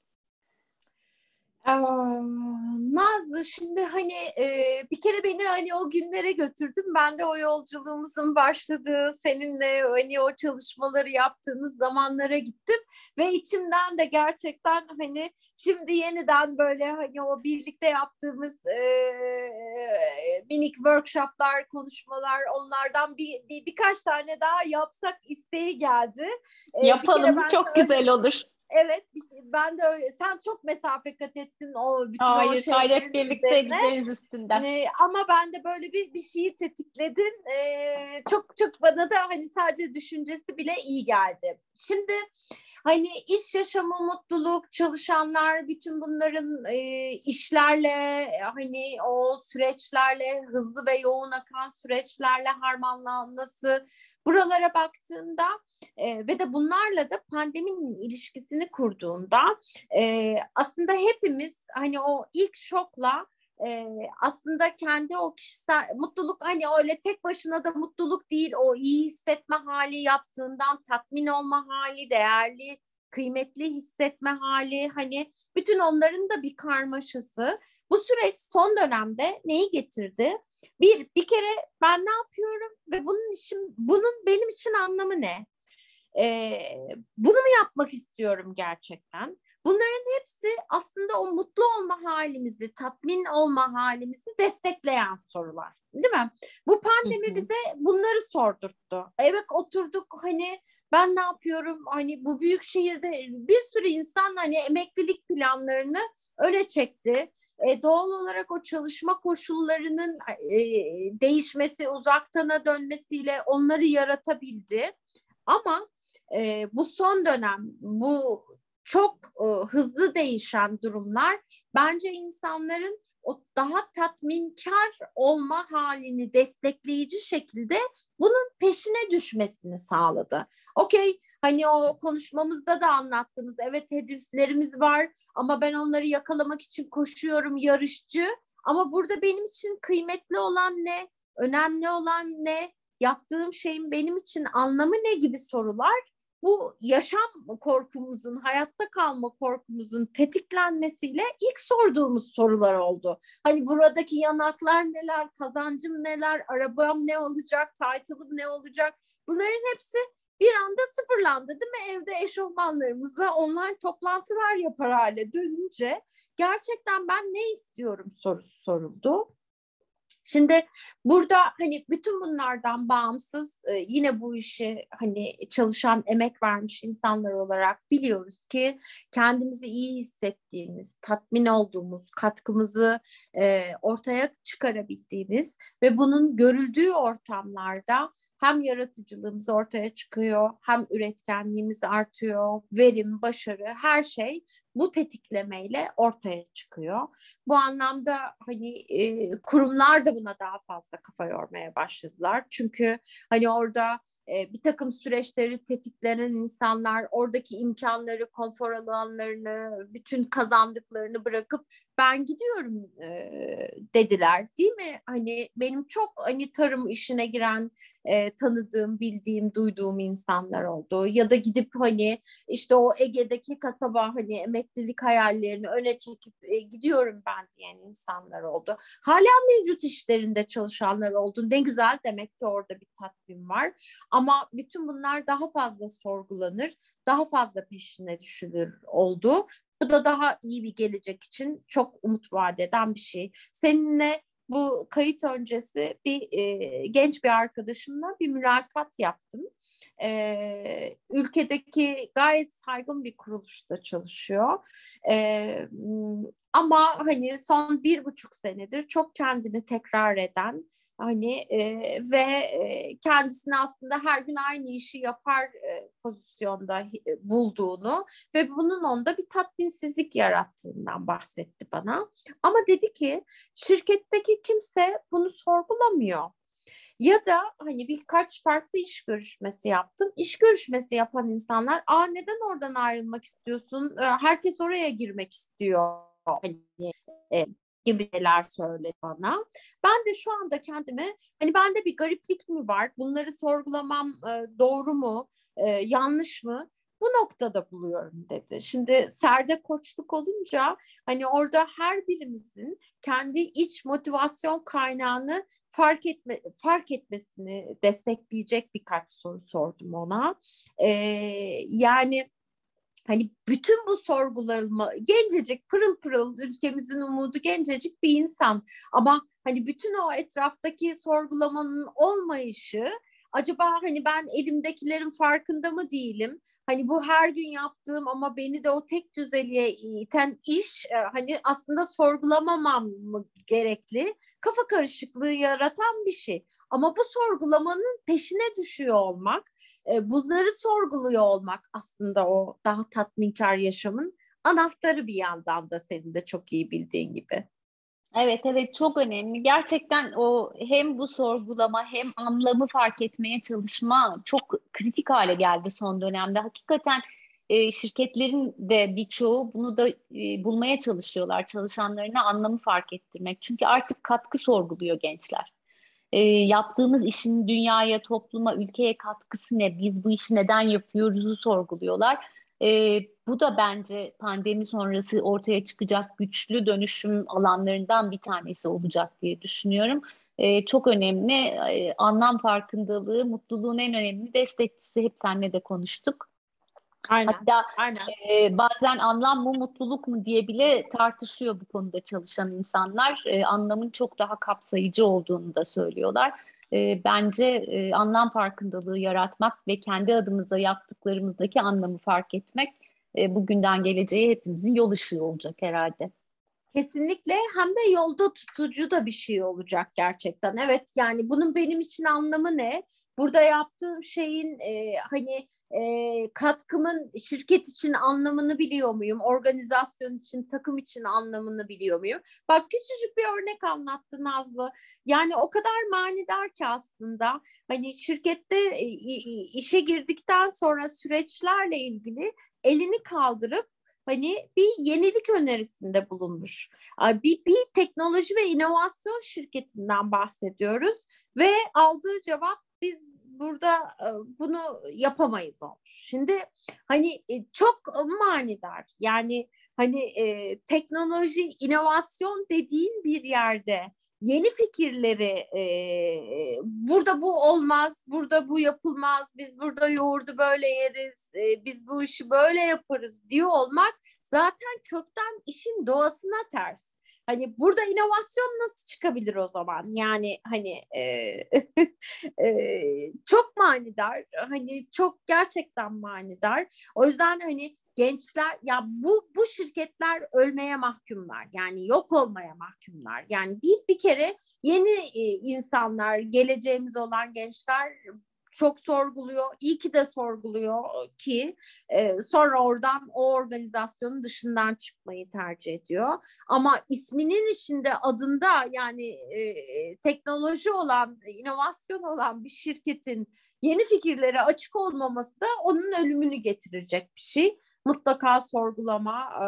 Nazlı şimdi hani e, bir kere beni hani o günlere götürdün. Ben de o yolculuğumuzun başladığı seninle hani o çalışmaları yaptığımız zamanlara gittim ve içimden de gerçekten hani şimdi yeniden böyle hani o birlikte yaptığımız e, minik workshoplar, konuşmalar onlardan bir, bir birkaç tane daha yapsak isteği geldi. Yapalım çok güzel olur. Evet ben de öyle. Sen çok mesafe kat ettin o bütün Hayır, o gayret birlikte gideriz üstünden. Ee, ama ben de böyle bir bir şeyi tetikledin. Ee, çok çok bana da hani sadece düşüncesi bile iyi geldi. Şimdi hani iş yaşamı, mutluluk, çalışanlar bütün bunların e, işlerle hani o süreçlerle hızlı ve yoğun akan süreçlerle harmanlanması buralara baktığımda e, ve de bunlarla da pandeminin ilişkisini kurduğunda e, aslında hepimiz hani o ilk şokla e, aslında kendi o kişisel mutluluk hani öyle tek başına da mutluluk değil o iyi hissetme hali yaptığından tatmin olma hali değerli kıymetli hissetme hali hani bütün onların da bir karmaşası. Bu süreç son dönemde neyi getirdi? Bir, bir kere ben ne yapıyorum ve bunun için, bunun benim için anlamı ne? Ee, bunu mu yapmak istiyorum gerçekten? Bunların hepsi aslında o mutlu olma halimizi, tatmin olma halimizi destekleyen sorular. Değil mi? Bu pandemi bize bunları sordurttu. Evet oturduk hani ben ne yapıyorum? Hani bu büyük şehirde bir sürü insan hani emeklilik planlarını öne çekti. E, doğal olarak o çalışma koşullarının e, değişmesi, uzaktana dönmesiyle onları yaratabildi. Ama e, bu son dönem, bu çok e, hızlı değişen durumlar bence insanların o daha tatminkar olma halini destekleyici şekilde bunun peşine düşmesini sağladı. Okey hani o konuşmamızda da anlattığımız evet hedeflerimiz var ama ben onları yakalamak için koşuyorum yarışçı ama burada benim için kıymetli olan ne? Önemli olan ne? Yaptığım şeyin benim için anlamı ne gibi sorular bu yaşam korkumuzun, hayatta kalma korkumuzun tetiklenmesiyle ilk sorduğumuz sorular oldu. Hani buradaki yanaklar neler, kazancım neler, arabam ne olacak, title'ım ne olacak? Bunların hepsi bir anda sıfırlandı değil mi? Evde eşofmanlarımızla online toplantılar yapar hale dönünce gerçekten ben ne istiyorum sorusu soruldu. Şimdi burada hani bütün bunlardan bağımsız e, yine bu işi hani çalışan emek vermiş insanlar olarak biliyoruz ki kendimizi iyi hissettiğimiz, tatmin olduğumuz, katkımızı e, ortaya çıkarabildiğimiz ve bunun görüldüğü ortamlarda hem yaratıcılığımız ortaya çıkıyor, hem üretkenliğimiz artıyor, verim, başarı, her şey bu tetiklemeyle ortaya çıkıyor. Bu anlamda hani e, kurumlar da buna daha fazla kafa yormaya başladılar. Çünkü hani orada e, bir takım süreçleri tetiklenen insanlar oradaki imkanları, konfor alanlarını, bütün kazandıklarını bırakıp ben gidiyorum e, dediler değil mi? Hani benim çok hani tarım işine giren e, tanıdığım, bildiğim, duyduğum insanlar oldu. Ya da gidip hani işte o Ege'deki kasaba hani emeklilik hayallerini öne çekip e, gidiyorum ben diyen insanlar oldu. Hala mevcut işlerinde çalışanlar oldu. Ne güzel demek ki orada bir tatmin var. Ama bütün bunlar daha fazla sorgulanır, daha fazla peşine düşülür oldu. Bu da daha iyi bir gelecek için çok umut vaat eden bir şey. Seninle bu kayıt öncesi bir e, genç bir arkadaşımla bir mülakat yaptım. E, ülkedeki gayet saygın bir kuruluşta çalışıyor. E, ama hani son bir buçuk senedir çok kendini tekrar eden hani e, ve e, kendisini aslında her gün aynı işi yapar e, pozisyonda e, bulduğunu ve bunun onda bir tatminsizlik yarattığından bahsetti bana. Ama dedi ki şirketteki kimse bunu sorgulamıyor. Ya da hani birkaç farklı iş görüşmesi yaptım. İş görüşmesi yapan insanlar, "Aa neden oradan ayrılmak istiyorsun? Herkes oraya girmek istiyor." Hani e, gibi şeyler söyledi bana. Ben de şu anda kendime hani bende bir gariplik mi var? Bunları sorgulamam e, doğru mu? E, yanlış mı? bu noktada buluyorum dedi. Şimdi serde koçluk olunca hani orada her birimizin kendi iç motivasyon kaynağını fark etme fark etmesini destekleyecek birkaç soru sordum ona. Ee, yani hani bütün bu sorgularımı gencecik pırıl pırıl ülkemizin umudu gencecik bir insan ama hani bütün o etraftaki sorgulamanın olmayışı acaba hani ben elimdekilerin farkında mı değilim? Hani bu her gün yaptığım ama beni de o tek düzeliğe iten iş e, hani aslında sorgulamamam mı gerekli? Kafa karışıklığı yaratan bir şey. Ama bu sorgulamanın peşine düşüyor olmak, e, bunları sorguluyor olmak aslında o daha tatminkar yaşamın anahtarı bir yandan da senin de çok iyi bildiğin gibi. Evet evet çok önemli. Gerçekten o hem bu sorgulama hem anlamı fark etmeye çalışma çok kritik hale geldi son dönemde. Hakikaten e, şirketlerin de birçoğu bunu da e, bulmaya çalışıyorlar. Çalışanlarına anlamı fark ettirmek. Çünkü artık katkı sorguluyor gençler. E, yaptığımız işin dünyaya, topluma, ülkeye katkısı ne? Biz bu işi neden yapıyoruzu sorguluyorlar e, bu da bence pandemi sonrası ortaya çıkacak güçlü dönüşüm alanlarından bir tanesi olacak diye düşünüyorum. E, çok önemli. E, anlam farkındalığı, mutluluğun en önemli destekçisi. Hep seninle de konuştuk. Aynen, Hatta aynen. E, bazen anlam mı mutluluk mu diye bile tartışıyor bu konuda çalışan insanlar. E, anlamın çok daha kapsayıcı olduğunu da söylüyorlar e, bence e, anlam farkındalığı yaratmak ve kendi adımıza yaptıklarımızdaki anlamı fark etmek e, bugünden geleceğe hepimizin yol ışığı olacak herhalde. Kesinlikle hem de yolda tutucu da bir şey olacak gerçekten. Evet yani bunun benim için anlamı ne? Burada yaptığım şeyin e, hani e, katkımın şirket için anlamını biliyor muyum? Organizasyon için, takım için anlamını biliyor muyum? Bak küçücük bir örnek anlattı Nazlı. Yani o kadar manidar ki aslında hani şirkette e, işe girdikten sonra süreçlerle ilgili elini kaldırıp hani bir yenilik önerisinde bulunmuş. Bir, bir teknoloji ve inovasyon şirketinden bahsediyoruz ve aldığı cevap biz burada e, bunu yapamayız olmuş. Şimdi hani e, çok manidar yani hani e, teknoloji inovasyon dediğin bir yerde yeni fikirleri e, burada bu olmaz, burada bu yapılmaz, biz burada yoğurdu böyle yeriz, e, biz bu işi böyle yaparız diyor olmak zaten kökten işin doğasına ters. Hani burada inovasyon nasıl çıkabilir o zaman? Yani hani e, e, çok manidar, hani çok gerçekten manidar. O yüzden hani gençler ya bu bu şirketler ölmeye mahkumlar. Yani yok olmaya mahkumlar. Yani bir bir kere yeni insanlar, geleceğimiz olan gençler çok sorguluyor. İyi ki de sorguluyor ki e, sonra oradan o organizasyonun dışından çıkmayı tercih ediyor. Ama isminin içinde adında yani e, teknoloji olan, inovasyon olan bir şirketin yeni fikirlere açık olmaması da onun ölümünü getirecek bir şey. Mutlaka sorgulama e,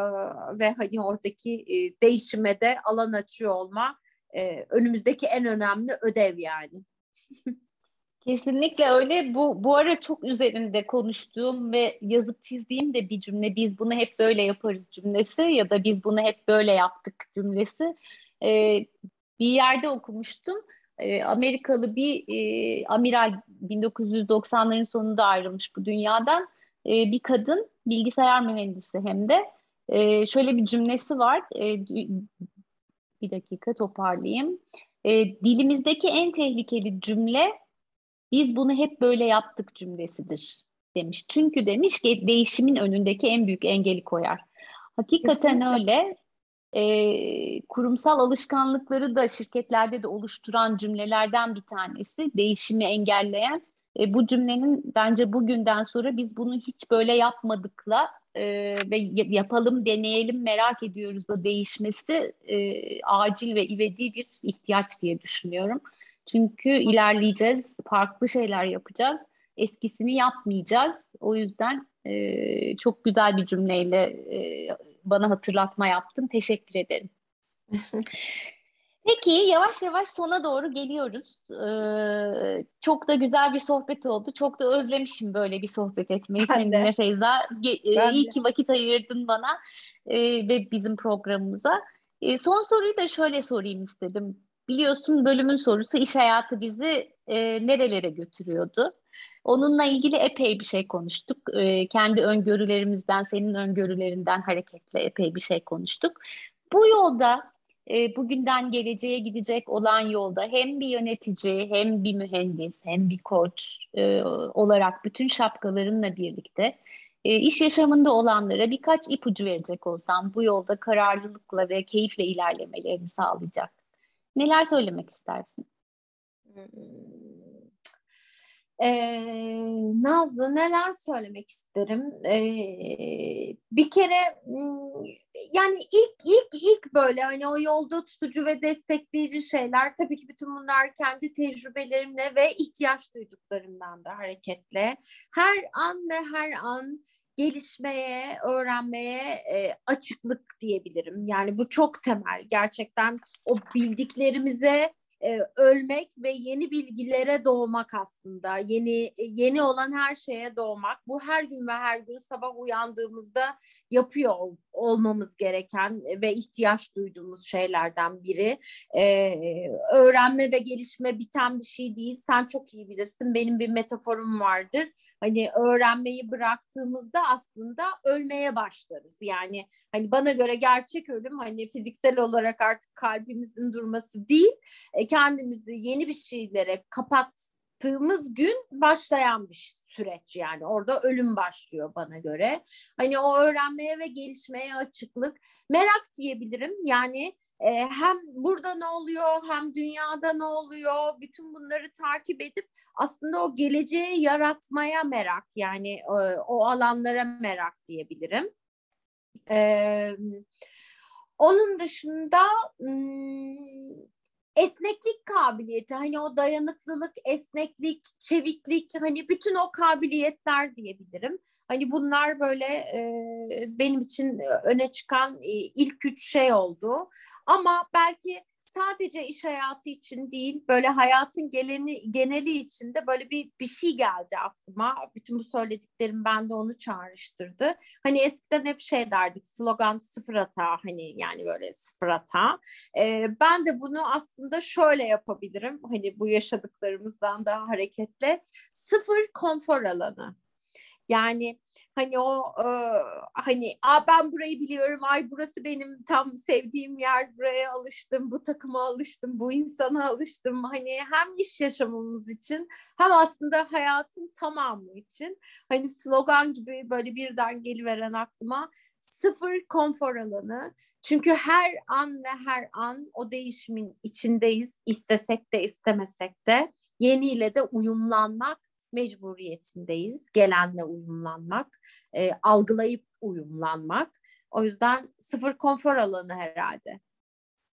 ve hani oradaki e, değişime de alan açıyor olma e, önümüzdeki en önemli ödev yani. Kesinlikle öyle. Bu bu ara çok üzerinde konuştuğum ve yazıp çizdiğim de bir cümle. Biz bunu hep böyle yaparız cümlesi ya da biz bunu hep böyle yaptık cümlesi. Ee, bir yerde okumuştum. Ee, Amerikalı bir e, amiral 1990'ların sonunda ayrılmış bu dünyadan. Ee, bir kadın bilgisayar mühendisi hem de. Ee, şöyle bir cümlesi var. Ee, bir dakika toparlayayım. Ee, dilimizdeki en tehlikeli cümle biz bunu hep böyle yaptık cümlesidir demiş. Çünkü demiş ki değişimin önündeki en büyük engeli koyar. Hakikaten öyle. E, kurumsal alışkanlıkları da şirketlerde de oluşturan cümlelerden bir tanesi. Değişimi engelleyen. E, bu cümlenin bence bugünden sonra biz bunu hiç böyle yapmadıkla e, ve yapalım, deneyelim, merak ediyoruz da değişmesi e, acil ve ivedi bir ihtiyaç diye düşünüyorum. Çünkü ilerleyeceğiz, farklı şeyler yapacağız. Eskisini yapmayacağız. O yüzden e, çok güzel bir cümleyle e, bana hatırlatma yaptın. Teşekkür ederim. Peki yavaş yavaş sona doğru geliyoruz. Ee, çok da güzel bir sohbet oldu. Çok da özlemişim böyle bir sohbet etmeyi ben seninle de. Feyza. Ge- ben iyi de. ki vakit ayırdın bana e, ve bizim programımıza. E, son soruyu da şöyle sorayım istedim. Biliyorsun bölümün sorusu iş hayatı bizi e, nerelere götürüyordu? Onunla ilgili epey bir şey konuştuk. E, kendi öngörülerimizden, senin öngörülerinden hareketle epey bir şey konuştuk. Bu yolda e, bugünden geleceğe gidecek olan yolda hem bir yönetici, hem bir mühendis, hem bir koç e, olarak bütün şapkalarınla birlikte e, iş yaşamında olanlara birkaç ipucu verecek olsam bu yolda kararlılıkla ve keyifle ilerlemelerini sağlayacak Neler söylemek istersin? Ee, Nazlı neler söylemek isterim? Ee, bir kere yani ilk ilk ilk böyle hani o yolda tutucu ve destekleyici şeyler tabii ki bütün bunlar kendi tecrübelerimle ve ihtiyaç duyduklarımdan da hareketle her an ve her an gelişmeye, öğrenmeye e, açıklık diyebilirim. Yani bu çok temel. Gerçekten o bildiklerimize e, ölmek ve yeni bilgilere doğmak aslında. Yeni yeni olan her şeye doğmak. Bu her gün ve her gün sabah uyandığımızda yapıyor olmamız gereken ve ihtiyaç duyduğumuz şeylerden biri. E, öğrenme ve gelişme biten bir şey değil. Sen çok iyi bilirsin. Benim bir metaforum vardır. Hani öğrenmeyi bıraktığımızda aslında ölmeye başlarız. Yani hani bana göre gerçek ölüm hani fiziksel olarak artık kalbimizin durması değil. E, kendimizi yeni bir şeylere kapattığımız gün başlayan bir süreç yani orada ölüm başlıyor bana göre. Hani o öğrenmeye ve gelişmeye açıklık, merak diyebilirim. Yani e, hem burada ne oluyor hem dünyada ne oluyor bütün bunları takip edip aslında o geleceği yaratmaya merak yani e, o alanlara merak diyebilirim. E, onun dışında esneklik kabiliyeti hani o dayanıklılık, esneklik, çeviklik hani bütün o kabiliyetler diyebilirim. Hani bunlar böyle e, benim için öne çıkan e, ilk üç şey oldu. Ama belki sadece iş hayatı için değil böyle hayatın geleni, geneli için de böyle bir bir şey geldi aklıma. Bütün bu söylediklerim bende onu çağrıştırdı. Hani eskiden hep şey derdik slogan sıfır hata hani yani böyle sıfır hata. Ee, ben de bunu aslında şöyle yapabilirim. Hani bu yaşadıklarımızdan daha hareketle sıfır konfor alanı. Yani hani o e, hani a ben burayı biliyorum ay burası benim tam sevdiğim yer buraya alıştım bu takıma alıştım bu insana alıştım. Hani hem iş yaşamımız için hem aslında hayatın tamamı için hani slogan gibi böyle birden geliveren aklıma sıfır konfor alanı. Çünkü her an ve her an o değişimin içindeyiz istesek de istemesek de. Yeniyle de uyumlanmak mecburiyetindeyiz. Gelenle uyumlanmak, e, algılayıp uyumlanmak. O yüzden sıfır konfor alanı herhalde.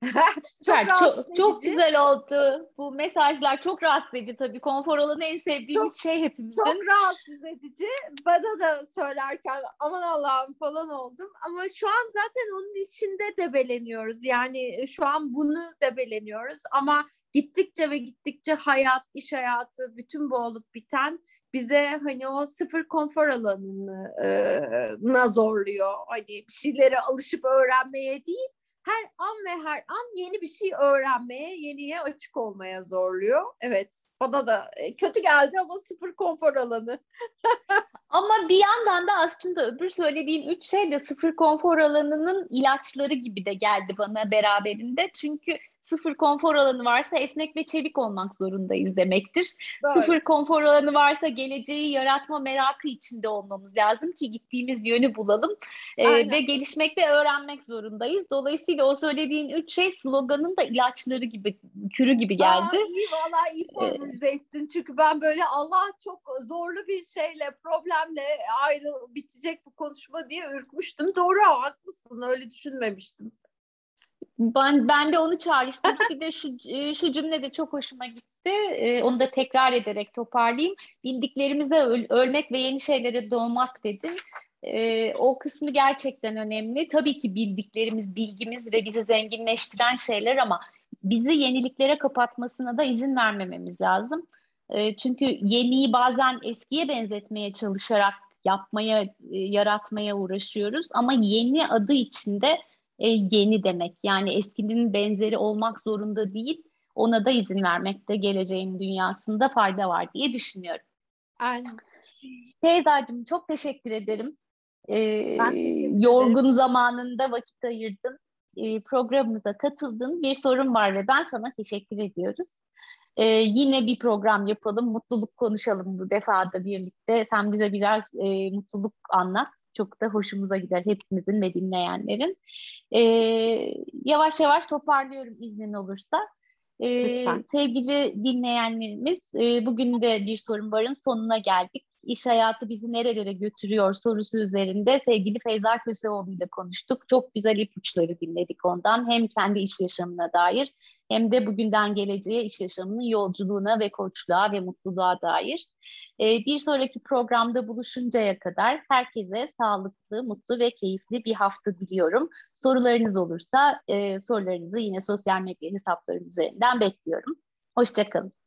çok, çok, çok güzel oldu. Bu mesajlar çok rahatsız edici tabii. Konfor alanı en sevdiğimiz çok, şey hepimizin. Çok rahatsız edici. Bana da söylerken aman Allah'ım falan oldum. Ama şu an zaten onun içinde debeleniyoruz. Yani e, şu an bunu debeleniyoruz. Ama gittikçe ve gittikçe hayat, iş hayatı, bütün bu olup biten bize hani o sıfır konfor alanını e, zorluyor. Hani bir şeylere alışıp öğrenmeye değil her an ve her an yeni bir şey öğrenmeye, yeniye açık olmaya zorluyor. Evet, bana da e, kötü geldi ama sıfır konfor alanı. ama bir yandan da aslında öbür söylediğin üç şey de sıfır konfor alanının ilaçları gibi de geldi bana beraberinde. Çünkü sıfır konfor alanı varsa esnek ve çevik olmak zorundayız demektir. Doğru. Sıfır konfor alanı varsa geleceği yaratma merakı içinde olmamız lazım ki gittiğimiz yönü bulalım ee, ve gelişmek ve öğrenmek zorundayız. Dolayısıyla o söylediğin üç şey sloganın da ilaçları gibi, kürü gibi geldi. Aa, iyi valla iyi formülize ettin çünkü ben böyle Allah çok zorlu bir şeyle, problemle ayrı bitecek bu konuşma diye ürkmüştüm. Doğru haklısın öyle düşünmemiştim. Ben, ben de onu çağrıştırdı. bir de şu, e, şu cümle de çok hoşuma gitti. Ee, onu da tekrar ederek toparlayayım. Bildiklerimize öl, ölmek ve yeni şeylere doğmak dedin. Ee, o kısmı gerçekten önemli. Tabii ki bildiklerimiz, bilgimiz ve bizi zenginleştiren şeyler ama bizi yeniliklere kapatmasına da izin vermememiz lazım. Ee, çünkü yeniyi bazen eskiye benzetmeye çalışarak yapmaya, e, yaratmaya uğraşıyoruz. Ama yeni adı içinde e, yeni demek. Yani eskinin benzeri olmak zorunda değil. Ona da izin vermekte geleceğin dünyasında fayda var diye düşünüyorum. Aynen. Teyzacığım çok teşekkür ederim. Ee, ben teşekkür yorgun ederim. zamanında vakit ayırdın. Ee, programımıza katıldın. Bir sorun var ve ben sana teşekkür ediyoruz. Ee, yine bir program yapalım, mutluluk konuşalım bu defada birlikte. Sen bize biraz e, mutluluk anlat çok da hoşumuza gider hepimizin ve dinleyenlerin. E, yavaş yavaş toparlıyorum iznin olursa. E, sevgili dinleyenlerimiz, e, bugün de bir sorun varın sonuna geldik iş hayatı bizi nerelere götürüyor sorusu üzerinde sevgili Feyza Köseoğlu ile konuştuk. Çok güzel ipuçları dinledik ondan. Hem kendi iş yaşamına dair hem de bugünden geleceğe iş yaşamının yolculuğuna ve koçluğa ve mutluluğa dair. Ee, bir sonraki programda buluşuncaya kadar herkese sağlıklı, mutlu ve keyifli bir hafta diliyorum. Sorularınız olursa e, sorularınızı yine sosyal medya hesaplarım üzerinden bekliyorum. Hoşçakalın.